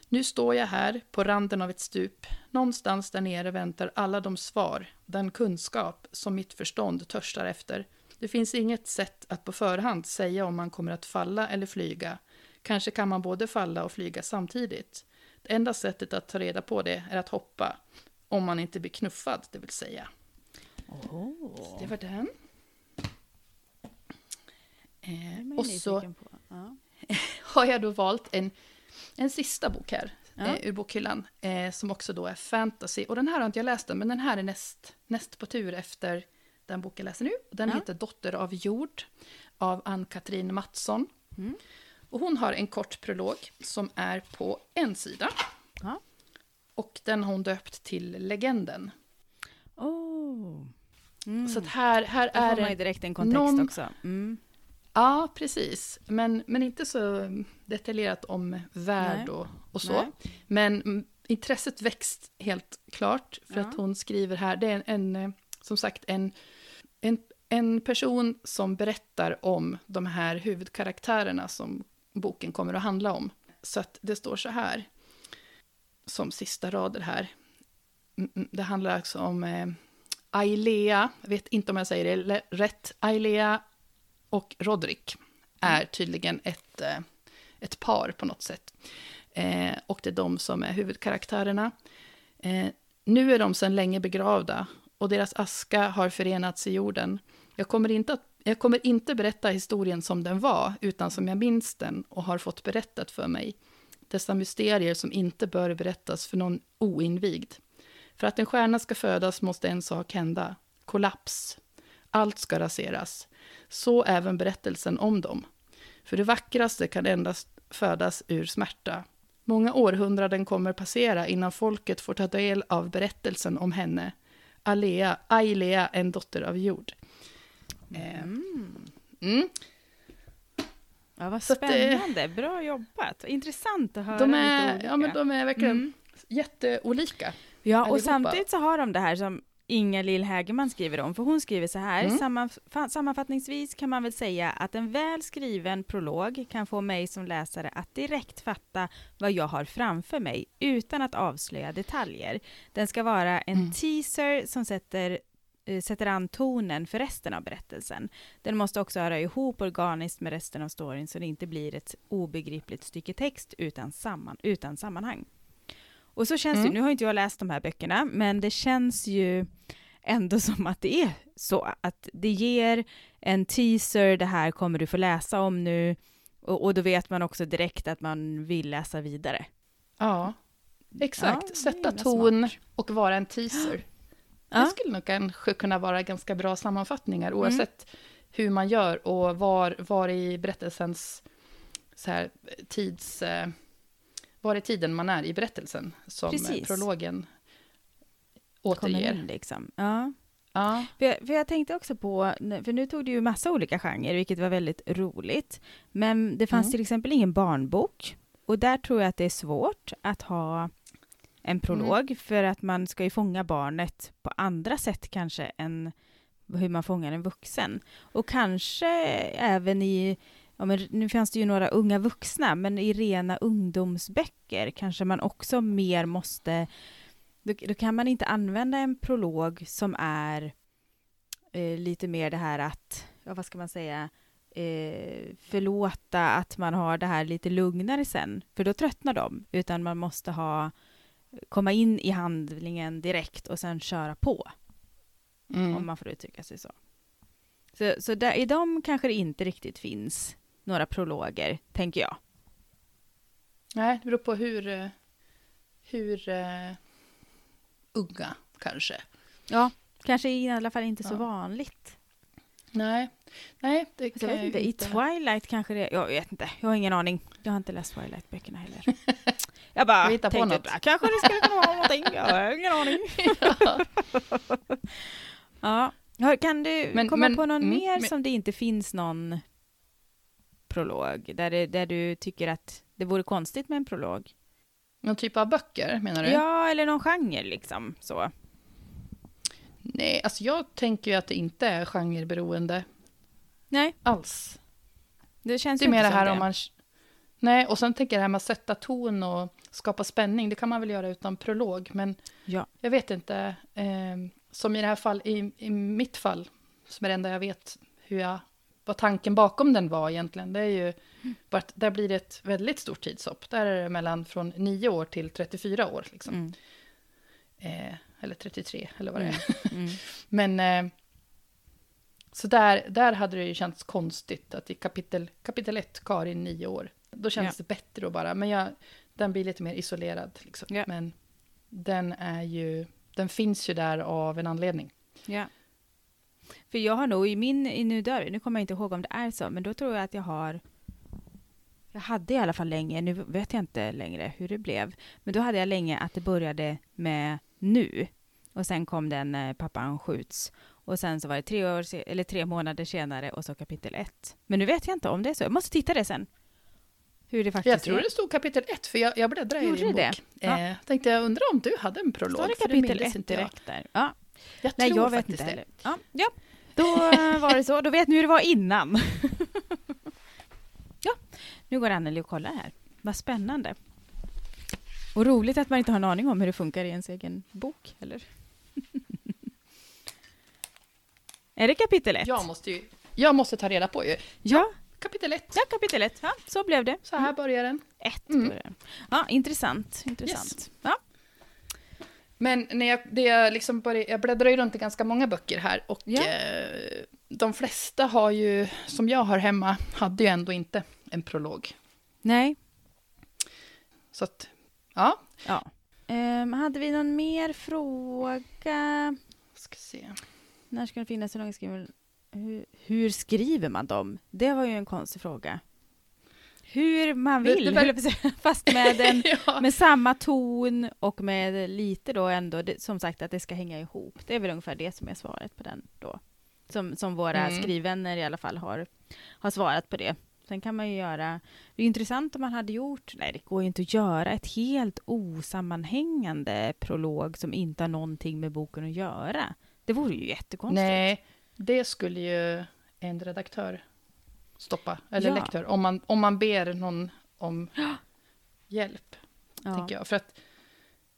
Speaker 1: Nu står jag här på randen av ett stup. Någonstans där nere väntar alla de svar, den kunskap som mitt förstånd törstar efter. Det finns inget sätt att på förhand säga om man kommer att falla eller flyga. Kanske kan man både falla och flyga samtidigt. Det enda sättet att ta reda på det är att hoppa, om man inte blir knuffad, det vill säga.
Speaker 2: Oh.
Speaker 1: Det var den. Eh, och så.
Speaker 2: Ja.
Speaker 1: har jag då valt en, en sista bok här
Speaker 2: Ja.
Speaker 1: eh, ur bokhyllan, eh, som också då är fantasy. Och den här har inte jag läst än, men den här är näst, näst på tur efter den bok jag läser nu. Den
Speaker 2: Ja.
Speaker 1: heter Dotter av jord av Ann-Katrin Mattsson.
Speaker 2: Mm.
Speaker 1: Och hon har en kort prolog som är på en sida.
Speaker 2: Ja.
Speaker 1: Och den har hon döpt till Legenden.
Speaker 2: Oh. Mm.
Speaker 1: Så här, här
Speaker 2: Då
Speaker 1: är
Speaker 2: får man ju
Speaker 1: det...
Speaker 2: direkt en kontext
Speaker 1: någon-
Speaker 2: också. Mm.
Speaker 1: Ja, precis. Men, men inte så detaljerat om värld och, och så.
Speaker 2: Nej.
Speaker 1: Men intresset växt helt klart, för
Speaker 2: Ja.
Speaker 1: att hon skriver här, det är en, en eh, som sagt en, en, en person som berättar om de här huvudkaraktärerna som boken kommer att handla om. Så att det står så här, som sista rader här. Mm, mm, det handlar alltså om eh, Ailea, jag vet inte om jag säger det rätt, Ailea och Rodrik är tydligen ett, eh, ett par på något sätt. Eh, och det är de som är huvudkaraktärerna. Eh, nu är de sedan länge begravda och deras aska har förenats i jorden. Jag kommer, inte att, jag kommer inte berätta historien som den var, utan som jag minns den och har fått berättat för mig. Dessa mysterier som inte bör berättas för någon oinvigd. För att en stjärna ska födas måste en sak hända. Kollaps. Allt ska raseras. Så även berättelsen om dem. För det vackraste kan endast födas ur smärta. Många århundraden kommer passera innan folket får ta del av berättelsen om henne. Alea, Ailea, en dotter av jord. Eh, Mm.
Speaker 2: Ja, vad
Speaker 1: att det-
Speaker 2: spännande. Bra jobbat. Intressant att höra
Speaker 1: De,
Speaker 2: lite
Speaker 1: är,
Speaker 2: olika.
Speaker 1: ja, men de är verkligen
Speaker 2: Mm.
Speaker 1: jätteolika.
Speaker 2: Ja, och
Speaker 1: allihopa.
Speaker 2: samtidigt så har de det här som Inga Lill Hägerman skriver om, för hon skriver så här,
Speaker 1: Mm.
Speaker 2: "Sammanfa- sammanfattningsvis kan man väl säga att en väl skriven prolog kan få mig som läsare att direkt fatta vad jag har framför mig, utan att avslöja detaljer. Den ska vara en
Speaker 1: Mm.
Speaker 2: teaser som sätter eh, sätter an tonen för resten av berättelsen. Den måste också höra ihop organiskt med resten av storyn så det inte blir ett obegripligt stycke text utan, samman, utan sammanhang. Och så känns det,
Speaker 1: Mm.
Speaker 2: nu har inte jag läst de här böckerna, men det känns ju ändå som att det är så, att det ger en teaser, det här kommer du få läsa om nu, och, och då vet man också direkt att man vill läsa vidare.
Speaker 1: Ja, exakt.
Speaker 2: Ja, det
Speaker 1: Sätta ton
Speaker 2: smart.
Speaker 1: och vara en teaser.
Speaker 2: Ja.
Speaker 1: Det skulle nog kanske kunna vara ganska bra sammanfattningar oavsett hur man gör och var, var i berättelsens så här, tids... eh, Var i tiden man är i berättelsen som
Speaker 2: Precis.
Speaker 1: prologen återger.
Speaker 2: in liksom. Ja.
Speaker 1: Ja.
Speaker 2: För jag, för jag tänkte också på, för nu tog du ju massa olika genrer, vilket var väldigt roligt. Men det fanns
Speaker 1: Mm.
Speaker 2: till exempel ingen barnbok. Och där tror jag att det är svårt att ha en prolog, för att man ska ju fånga barnet på andra sätt kanske än hur man fångar en vuxen. Och kanske även i, ja men nu fanns det ju några unga vuxna, men i rena ungdomsböcker kanske man också mer måste då, då kan man inte använda en prolog som är eh, lite mer det här att, ja vad ska man säga, eh, förlåta att man har det här lite lugnare sen, för då tröttnar de, utan man måste ha komma in i handlingen direkt och sen köra på,
Speaker 1: Mm.
Speaker 2: om man får uttrycka sig så. Så, så där, i dem kanske det inte riktigt finns några prologer, tänker jag.
Speaker 1: Nej, det beror på hur, eh, hur uh, unga kanske.
Speaker 2: Ja, kanske i alla fall inte så
Speaker 1: Ja.
Speaker 2: vanligt.
Speaker 1: Nej, nej det
Speaker 2: Jag
Speaker 1: kan
Speaker 2: vet
Speaker 1: jag
Speaker 2: inte, i. Twilight kanske det Jag vet inte, jag har ingen aning. Jag har inte läst Twilight-böckerna heller. Jag bara
Speaker 1: Vi hittar på
Speaker 2: tänkte,
Speaker 1: något.
Speaker 2: "Ah, kanske det skulle kunna vara någonting, jag har ingen aning.
Speaker 1: ja.
Speaker 2: Ja, kan du
Speaker 1: Men-
Speaker 2: komma
Speaker 1: men-
Speaker 2: på någon
Speaker 1: mm,
Speaker 2: mer
Speaker 1: men-
Speaker 2: som det inte finns någon prolog, där, det, där du tycker att det vore konstigt med en prolog?
Speaker 1: Någon typ av böcker menar du?
Speaker 2: Ja, eller någon genre liksom så.
Speaker 1: Nej, alltså jag tänker ju att det inte är genreberoende
Speaker 2: Nej,
Speaker 1: alls.
Speaker 2: det känns
Speaker 1: Det är mer det här
Speaker 2: som
Speaker 1: om man... Nej, och sen tänker jag det här med att sätta ton och skapa spänning. Det kan man väl göra utan prolog, men
Speaker 2: Ja.
Speaker 1: jag vet inte. Eh, som i det här fall, i, i mitt fall, som är det enda jag vet hur jag, vad tanken bakom den var egentligen. Det är ju bara att där blir det ett väldigt stort tidshopp. Där är det mellan från 9 år till 34 år. Liksom.
Speaker 2: Mm.
Speaker 1: Eh, eller 33, eller vad det är.
Speaker 2: Mm.
Speaker 1: Men eh, så där, där hade det ju känts konstigt att i kapitel, kapitel 1, Karin, nio år. Då kändes det bättre att bara, men jag, den blir lite mer isolerad. Liksom.
Speaker 2: Ja.
Speaker 1: Men den är ju, den finns ju där av en anledning.
Speaker 2: Ja. För jag har nog i min, i nu dör nu kommer jag inte ihåg om det är så, men då tror jag att jag har jag hade i alla fall länge, nu vet jag inte längre hur det blev, men då hade jag länge att det började med nu. Och sen kom den när pappan skjuts. Och sen så var det tre, år, eller tre månader senare och så kapitel ett. Men nu vet jag inte om det är så. Jag måste titta det sen. Hur det faktiskt
Speaker 1: Jag tror
Speaker 2: är.
Speaker 1: det stod kapitel 1, för jag, jag bläddrade i
Speaker 2: Gjorde
Speaker 1: din
Speaker 2: det
Speaker 1: bok.
Speaker 2: Ja.
Speaker 1: Eh, tänkte jag undrar om du hade en prolog?
Speaker 2: Står det kapitel
Speaker 1: mindes
Speaker 2: ett
Speaker 1: inte jag.
Speaker 2: direkt där? Ja.
Speaker 1: Jag
Speaker 2: Nej,
Speaker 1: tror
Speaker 2: jag vet
Speaker 1: faktiskt
Speaker 2: inte
Speaker 1: det.
Speaker 2: Ja, ja. Då eh, var det så. Då vet ni hur det var innan. ja, nu går Anneli och kollar här. Vad spännande. Och roligt att man inte har en aning om hur det funkar i ens egen bok, eller? är det kapitel ett?
Speaker 1: Jag måste ju, jag måste ta reda på ju.
Speaker 2: ja,
Speaker 1: Kapitel 1,
Speaker 2: ja, kapitel ett. Ja, så blev det.
Speaker 1: så här börjar den.
Speaker 2: Ett
Speaker 1: Mm.
Speaker 2: börjar det. Ja, intressant. intressant. Ja.
Speaker 1: Men när jag, det jag, liksom började, jag bläddrar ju runt i ganska många böcker här och
Speaker 2: Ja.
Speaker 1: eh, de flesta har ju, som jag har hemma, hade ju ändå inte en prolog.
Speaker 2: Nej.
Speaker 1: Så att, ja,
Speaker 2: Ja. Ehm, hade vi någon mer fråga?
Speaker 1: ska se.
Speaker 2: När ska den finnas? Hur långa skriver hur, hur skriver man dem? Det var ju en konstig fråga. Hur man
Speaker 1: Det-
Speaker 2: vill,
Speaker 1: det var-
Speaker 2: att säga. fast med, en,
Speaker 1: ja.
Speaker 2: med samma ton och med lite då ändå, det, som sagt att det ska hänga ihop. Det är väl ungefär det som är svaret på den då. Som, som våra
Speaker 1: Mm.
Speaker 2: skrivvänner i alla fall har, har svarat på det. Sen kan man ju göra, det är intressant om man hade gjort, nej det går ju inte att göra ett helt osammanhängande prolog som inte har någonting med boken att göra. Det vore ju jättekonstigt.
Speaker 1: Nej, det skulle ju en redaktör stoppa, eller
Speaker 2: Ja.
Speaker 1: lektör, om man, om man ber någon om hjälp,
Speaker 2: Ja.
Speaker 1: tänker jag. För att,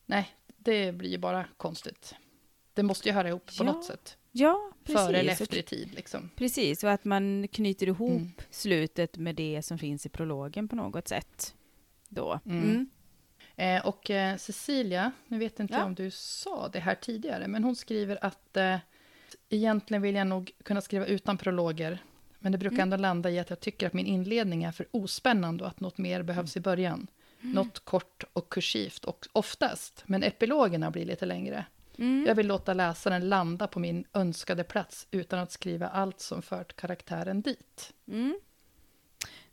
Speaker 1: nej, det blir ju bara konstigt. Det måste ju höra ihop på
Speaker 2: Ja,
Speaker 1: något sätt.
Speaker 2: Ja, precis.
Speaker 1: Före eller efter i tid, liksom.
Speaker 2: Precis, och att man knyter ihop
Speaker 1: Mm.
Speaker 2: slutet med det som finns i prologen på något sätt. Då.
Speaker 1: Mm.
Speaker 2: Mm.
Speaker 1: Eh, och eh, Cecilia, nu vet inte
Speaker 2: Ja.
Speaker 1: om du sa det här tidigare, men hon skriver att eh, egentligen vill jag nog kunna skriva utan prologer, men det brukar
Speaker 2: Mm.
Speaker 1: ändå landa i att jag tycker att min inledning är för ospännande och att något mer behövs i början.
Speaker 2: Mm.
Speaker 1: Något kort och kursivt och oftast, men epilogerna blir lite längre.
Speaker 2: Mm.
Speaker 1: Jag vill låta läsaren landa på min önskade plats utan att skriva allt som fört karaktären dit.
Speaker 2: Mm.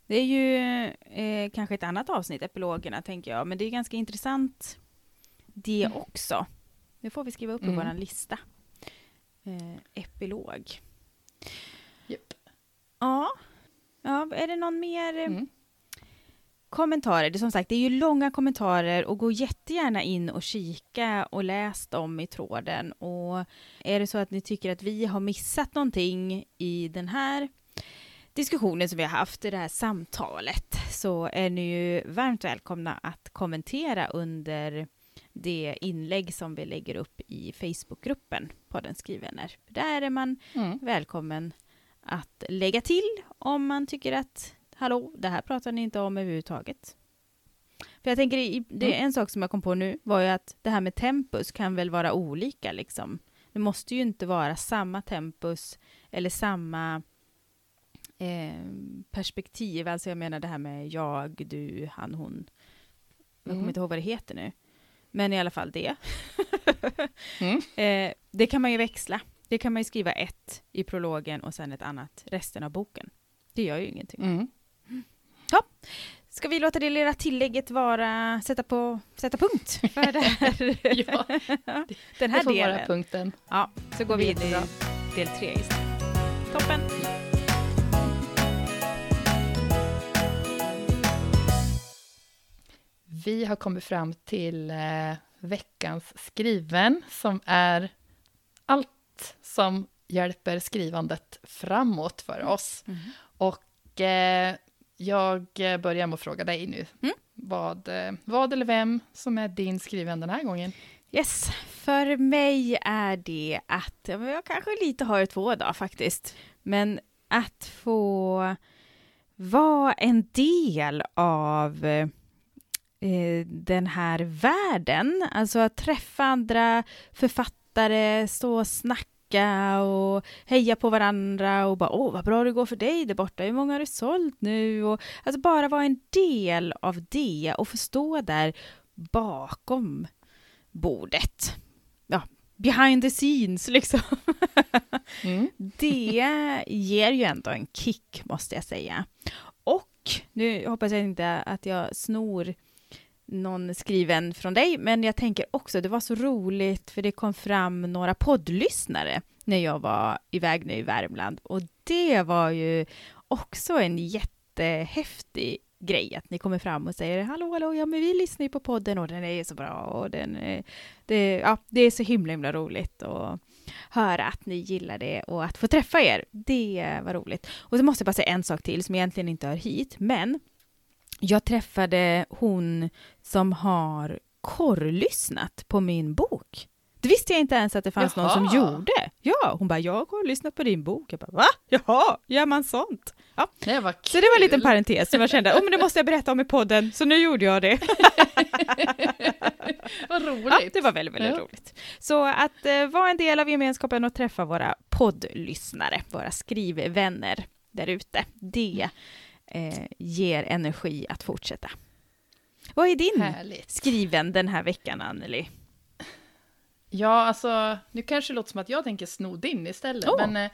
Speaker 2: Det är ju eh, kanske ett annat avsnitt, epilogerna, tänker jag. Men det är ganska intressant det
Speaker 1: Mm.
Speaker 2: också. Det får vi skriva upp i
Speaker 1: Mm.
Speaker 2: vår lista. Eh, epilog.
Speaker 1: Japp.
Speaker 2: Ja. ja, är det någon mer eh,
Speaker 1: Mm.
Speaker 2: kommentarer? Det är som sagt, det är ju långa kommentarer och gå jättegärna in och kika och läs dem i tråden. Och är det så att ni tycker att vi har missat någonting i den här diskussionen som vi har haft i det här samtalet så är ni ju varmt välkomna att kommentera under det inlägg som vi lägger upp i Facebookgruppen Podden Skrivvänner. Där är man
Speaker 1: Mm.
Speaker 2: välkommen att lägga till om man tycker att hallå, det här pratar ni inte om överhuvudtaget. För jag tänker, det är
Speaker 1: Mm.
Speaker 2: en sak som jag kom på nu var ju att det här med tempus kan väl vara olika liksom. Det måste ju inte vara samma tempus eller samma eh, perspektiv, alltså jag menar det här med jag, du, han, hon. Jag kommer
Speaker 1: Mm.
Speaker 2: inte ihåg vad det heter nu. Men i alla fall det.
Speaker 1: Mm.
Speaker 2: Eh, det kan man ju växla. Det kan man ju skriva ett i prologen och sen ett annat resten av boken. Det gör ju ingenting.
Speaker 1: Mm.
Speaker 2: Ska vi låta det lilla tillägget vara, sätta, på, sätta punkt för det här,
Speaker 1: Ja,
Speaker 2: den
Speaker 1: det
Speaker 2: här
Speaker 1: får vara
Speaker 2: delen?
Speaker 1: punkten.
Speaker 2: Ja, så går vi in i del tre istället. Toppen!
Speaker 1: Vi har kommit fram till eh, veckans skriven som är allt som hjälper skrivandet framåt för oss. Och eh, jag börjar med att fråga dig nu.
Speaker 2: Mm.
Speaker 1: Vad, eh, vad eller vem som är din skriven den här gången?
Speaker 2: Yes, för mig är det att, jag kanske lite har två dagar faktiskt, men att få vara en del av eh, den här världen, alltså att träffa andra författare, stå och snacka och heja på varandra och bara åh vad bra det går för dig där borta, hur många har du sålt nu? Och, alltså bara vara en del av det och förstå där bakom bordet. Ja, behind the scenes liksom.
Speaker 1: Mm.
Speaker 2: Det ger ju ändå en kick måste jag säga. Och nu hoppas jag inte att jag snor någon skriven från dig, men jag tänker också, det var så roligt för det kom fram några poddlyssnare när jag var iväg nu i Värmland och det var ju också en jättehäftig grej att ni kommer fram och säger hallå, hallå, ja men vi lyssnar ju på podden och den är ju så bra och den är, det, ja, det är så himla, himla roligt och höra att ni gillar det och att få träffa er. Det var roligt. Och så måste jag bara säga en sak till som egentligen inte hör hit, men jag träffade hon som har korrlyssnat på min bok. Det visste jag inte ens att det fanns någon som
Speaker 1: Jaha.
Speaker 2: gjorde. Ja, hon bara, jag har lyssnat på din bok. Jag bara, va? Jaha, gör man sånt? Ja,
Speaker 1: Det var kul.
Speaker 2: så det var en liten parentes som jag kände, oh, men det måste jag berätta om i podden, så nu gjorde jag det.
Speaker 1: Vad
Speaker 2: Ja,
Speaker 1: roligt.
Speaker 2: det var väldigt, väldigt
Speaker 1: Ja.
Speaker 2: roligt. Så att eh, vara en del av gemenskapen och träffa våra poddlyssnare, våra skrivvänner där ute, det eh, ger energi att fortsätta. Vad är din
Speaker 1: Härligt.
Speaker 2: skriven den här veckan, Anneli?
Speaker 1: Ja, alltså, nu kanske det låter som att jag tänker sno din istället,
Speaker 2: Åh.
Speaker 1: men, eh,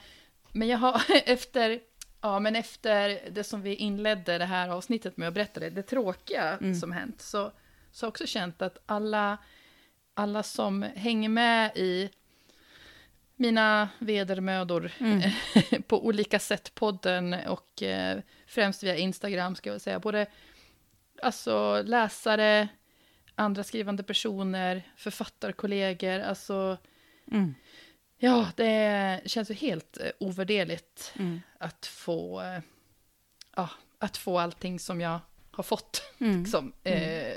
Speaker 1: men jag har efter, ja, men efter det som vi inledde det här avsnittet med att berätta det, det tråkiga
Speaker 2: Mm.
Speaker 1: som hänt, så, så har jag också känt att alla, alla som hänger med i mina vedermödor
Speaker 2: Mm.
Speaker 1: på olika sätt, podden och eh, främst via Instagram, ska jag säga, både alltså, läsare, andra skrivande personer, författarkollegor, alltså
Speaker 2: Mm.
Speaker 1: Ja, det känns ju helt eh, ovärderligt
Speaker 2: Mm.
Speaker 1: att få, eh, ja, att få allting som jag har fått.
Speaker 2: Mm.
Speaker 1: Liksom. Eh,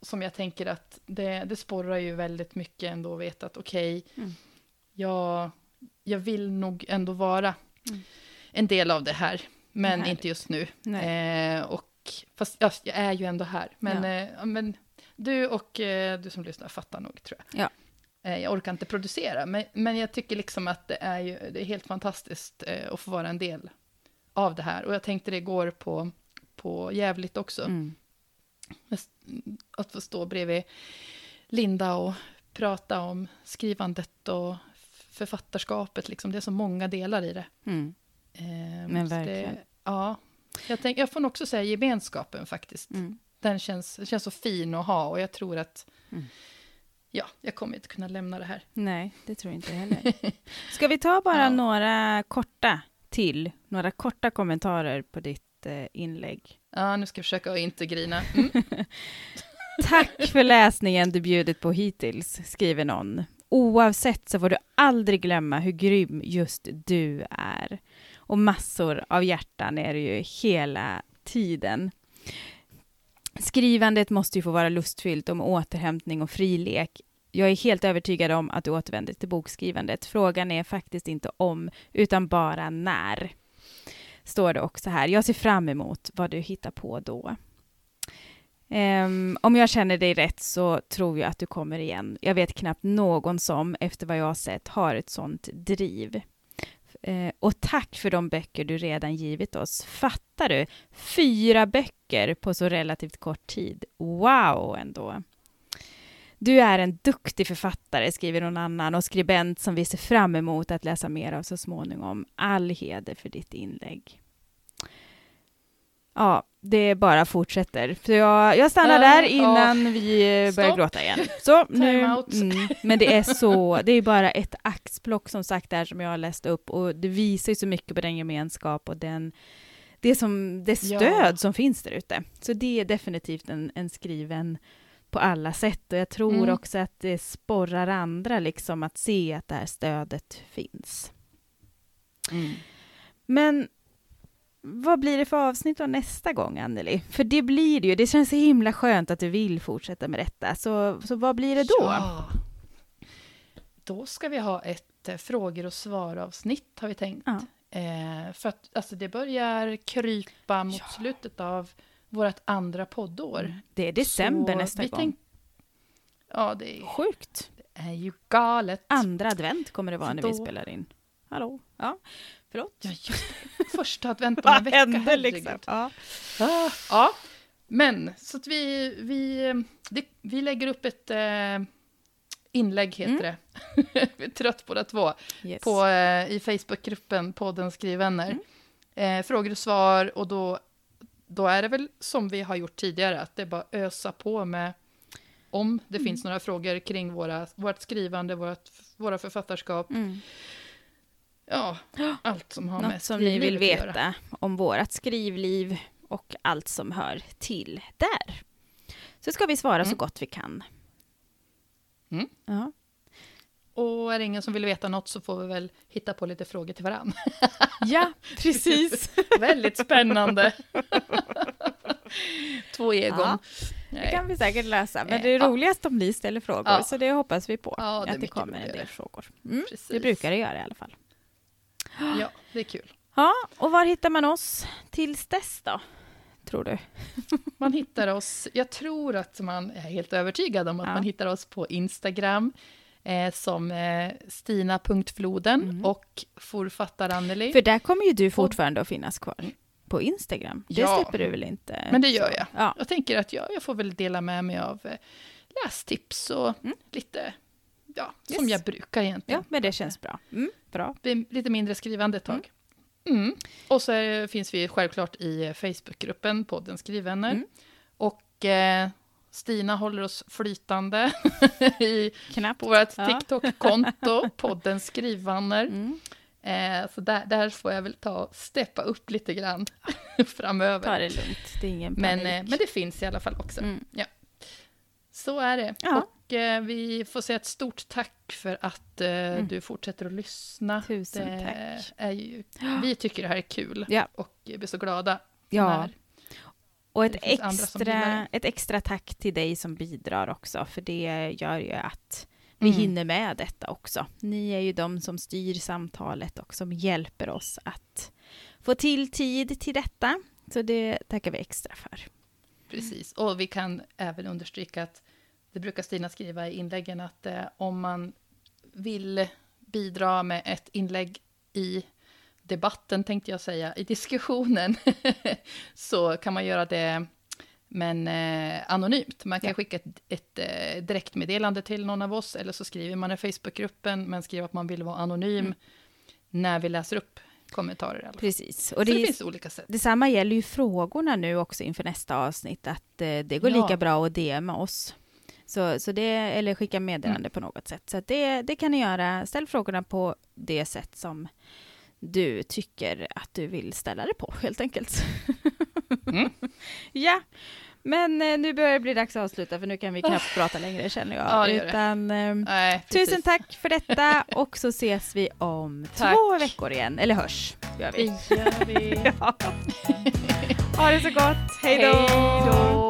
Speaker 1: som jag tänker att det, det sporrar ju väldigt mycket ändå att veta att okej,
Speaker 2: Mm.
Speaker 1: Jag, jag vill nog ändå vara
Speaker 2: Mm.
Speaker 1: en del av det här, men
Speaker 2: Härligt.
Speaker 1: inte just nu. Eh, och, fast ja, jag är ju ändå här. Men,
Speaker 2: Ja.
Speaker 1: eh, men du och eh, du som lyssnar fattar nog, tror jag.
Speaker 2: Ja.
Speaker 1: Eh, jag orkar inte producera, men, men jag tycker liksom att det är, ju, det är helt fantastiskt eh, att få vara en del av det här. Och jag tänkte det går på, på jävligt också.
Speaker 2: Mm.
Speaker 1: Att få stå bredvid Linda och prata om skrivandet och författarskapet. Liksom. Det är så många delar i det.
Speaker 2: Mm.
Speaker 1: Eh,
Speaker 2: Men verkligen.
Speaker 1: Det, ja, jag, tänk, jag får nog också säga gemenskapen faktiskt.
Speaker 2: Mm.
Speaker 1: Den känns, känns så fin att ha och jag tror att
Speaker 2: Mm.
Speaker 1: ja, jag kommer inte kunna lämna det här.
Speaker 2: Nej, det tror jag inte heller. Ska vi ta bara
Speaker 1: Ja.
Speaker 2: några korta till, några korta kommentarer på ditt eh, inlägg?
Speaker 1: Ja, nu ska jag försöka att inte grina. Mm.
Speaker 2: Tack för läsningen du bjudit på hittills, skriver någon. Oavsett så får du aldrig glömma hur grym just du är. Och massor av hjärtan är det ju hela tiden. Skrivandet måste ju få vara lustfyllt om återhämtning och frilek. Jag är helt övertygad om att du återvänder till bokskrivandet. Frågan är faktiskt inte om, utan bara när. Står det också här. Jag ser fram emot vad du hittar på då. Um, om jag känner dig rätt så tror jag att du kommer igen. Jag vet knappt någon som, efter vad jag har sett, har ett sånt driv. Uh, och tack för de böcker du redan givit oss. Fattar du? Fyra böcker på så relativt kort tid. Wow, ändå. Du är en duktig författare, skriver någon annan, och skribent som vi ser fram emot att läsa mer av så småningom. All heder för ditt inlägg. Ja, det bara fortsätter. Så jag, jag stannar
Speaker 1: Ja,
Speaker 2: där
Speaker 1: ja.
Speaker 2: innan vi eh, börjar
Speaker 1: Stopp.
Speaker 2: gråta igen. Så, nu, mm, men det är så, det är bara ett axplock som sagt där som jag har läst upp och det visar ju så mycket på den gemenskap och den, det, som, det
Speaker 1: Ja.
Speaker 2: stöd som finns där ute. Så det är definitivt en, en skriven på alla sätt och jag tror
Speaker 1: Mm.
Speaker 2: också att det sporrar andra liksom att se att det här stödet finns.
Speaker 1: Mm.
Speaker 2: Men vad blir det för avsnitt då nästa gång, Anneli? För det blir det ju. Det känns så himla skönt att du vill fortsätta med detta. Så, så vad blir det då?
Speaker 1: Ja. Då ska vi ha ett eh, frågor och svar-avsnitt, har vi tänkt.
Speaker 2: Ja.
Speaker 1: Eh, för att alltså, det börjar krypa mot
Speaker 2: Ja.
Speaker 1: slutet av vårt andra poddår.
Speaker 2: Det är december
Speaker 1: Så
Speaker 2: nästa
Speaker 1: vi
Speaker 2: gång.
Speaker 1: tänk- Ja, det är,
Speaker 2: Sjukt.
Speaker 1: det är ju galet.
Speaker 2: Andra advent kommer det vara
Speaker 1: Så
Speaker 2: när vi
Speaker 1: då-
Speaker 2: spelar in. Hallå? Ja, förlåt.
Speaker 1: Ja, just det. Första advent om en vecka,
Speaker 2: hände
Speaker 1: herregud.
Speaker 2: liksom? Ja.
Speaker 1: Ah, ja, men så att vi, vi, det, vi lägger upp ett eh, inlägg, heter
Speaker 2: Mm.
Speaker 1: det. vi är trött båda två.
Speaker 2: Yes.
Speaker 1: På, eh, I Facebookgruppen podden Skrivvänner.
Speaker 2: Mm.
Speaker 1: Eh, frågor och svar och då, då är det väl som vi har gjort tidigare, att det är bara ösa på med om det
Speaker 2: Mm.
Speaker 1: finns några frågor kring våra, vårt skrivande, vårt, våra författarskap,
Speaker 2: Mm.
Speaker 1: Ja, allt som har med
Speaker 2: Något som ni vill
Speaker 1: göra.
Speaker 2: veta om vårt skrivliv och allt som hör till där. Så ska vi svara så
Speaker 1: Mm.
Speaker 2: gott vi kan.
Speaker 1: Mm.
Speaker 2: Ja.
Speaker 1: Och är det ingen som vill veta något så får vi väl hitta på lite frågor till varann.
Speaker 2: ja, precis.
Speaker 1: Väldigt spännande. Två egon.
Speaker 2: Ja, Det kan vi säkert lösa. Men
Speaker 1: Eh,
Speaker 2: det är
Speaker 1: ja.
Speaker 2: roligast om ni ställer frågor,
Speaker 1: Ja.
Speaker 2: så det hoppas vi på.
Speaker 1: Ja, det
Speaker 2: att det kommer en del frågor. Mm, det brukar det göra i alla fall.
Speaker 1: Ja, det är kul.
Speaker 2: Ja, och var hittar man oss tills dess då? Tror du?
Speaker 1: Man hittar oss, jag tror att man är helt övertygad om att
Speaker 2: Ja.
Speaker 1: man hittar oss på Instagram eh, som eh, stina.floden
Speaker 2: Mm.
Speaker 1: och forfattar Anneli.
Speaker 2: För där kommer ju du fortfarande att finnas kvar. På Instagram. Det
Speaker 1: Ja.
Speaker 2: släpper du väl inte?
Speaker 1: Men det gör jag.
Speaker 2: Ja.
Speaker 1: Jag tänker att jag, jag får väl dela med mig av eh, lästips och
Speaker 2: Mm.
Speaker 1: lite, ja, som
Speaker 2: Yes.
Speaker 1: jag brukar egentligen.
Speaker 2: ja, men det känns bra. Mm, bra.
Speaker 1: lite mindre skrivande ett tag. Mm. Och så är, finns vi självklart i eh, Facebookgruppen podden Skrivvänner.
Speaker 2: Mm.
Speaker 1: Och eh, Stina håller oss flytande i,
Speaker 2: Knappt.
Speaker 1: på vårt
Speaker 2: Ja.
Speaker 1: TikTok-konto, podden Skrivvänner.
Speaker 2: Mm.
Speaker 1: Eh, så där, där får jag väl ta steppa upp lite grann framöver.
Speaker 2: Ta det lugnt, det är ingen
Speaker 1: Men,
Speaker 2: panik.
Speaker 1: eh, men det finns i alla fall också.
Speaker 2: Mm.
Speaker 1: Så är det.
Speaker 2: Ja.
Speaker 1: Och eh, vi får säga ett stort tack för att eh,
Speaker 2: Mm.
Speaker 1: du fortsätter att lyssna.
Speaker 2: Tusen
Speaker 1: det
Speaker 2: tack.
Speaker 1: Är ju, vi tycker det här är kul
Speaker 2: Ja.
Speaker 1: och blir så glada.
Speaker 2: Ja, och ett extra, ett extra tack till dig som bidrar också, för det gör ju att vi
Speaker 1: Mm.
Speaker 2: hinner med detta också. Ni är ju de som styr samtalet och som hjälper oss att få till tid till detta. Så det tackar vi extra för.
Speaker 1: Precis. Och vi kan även understryka att det brukar Stina skriva i inläggen att eh, om man vill bidra med ett inlägg i debatten, tänkte jag säga, i diskussionen, så kan man göra det men eh, anonymt. Man kan
Speaker 2: Ja.
Speaker 1: skicka ett, ett eh, direktmeddelande till någon av oss, eller så skriver man i Facebookgruppen, men skriver att man vill vara anonym
Speaker 2: Mm.
Speaker 1: när vi läser upp kommentarer. I alla fall.
Speaker 2: Precis. Och
Speaker 1: det,
Speaker 2: det,
Speaker 1: finns olika sätt.
Speaker 2: detsamma gäller ju frågorna nu också inför nästa avsnitt, att eh, det går
Speaker 1: Ja.
Speaker 2: lika bra att DMa oss. Så, så det, eller skicka meddelande
Speaker 1: Mm.
Speaker 2: på något sätt. Så det, det kan ni göra. Ställ frågorna på det sätt som du tycker att du vill ställa det på, helt enkelt.
Speaker 1: Mm.
Speaker 2: ja, men eh, nu börjar det bli dags att avsluta, för nu kan vi knappt prata längre, känner jag.
Speaker 1: Ja, det det.
Speaker 2: Utan, ehm,
Speaker 1: Nej.
Speaker 2: Tusen tack för detta och så ses vi om
Speaker 1: Tack.
Speaker 2: två veckor igen. Eller hörs, gör vi.
Speaker 1: Det gör vi.
Speaker 2: Ja. Ha det så gott. Hej då!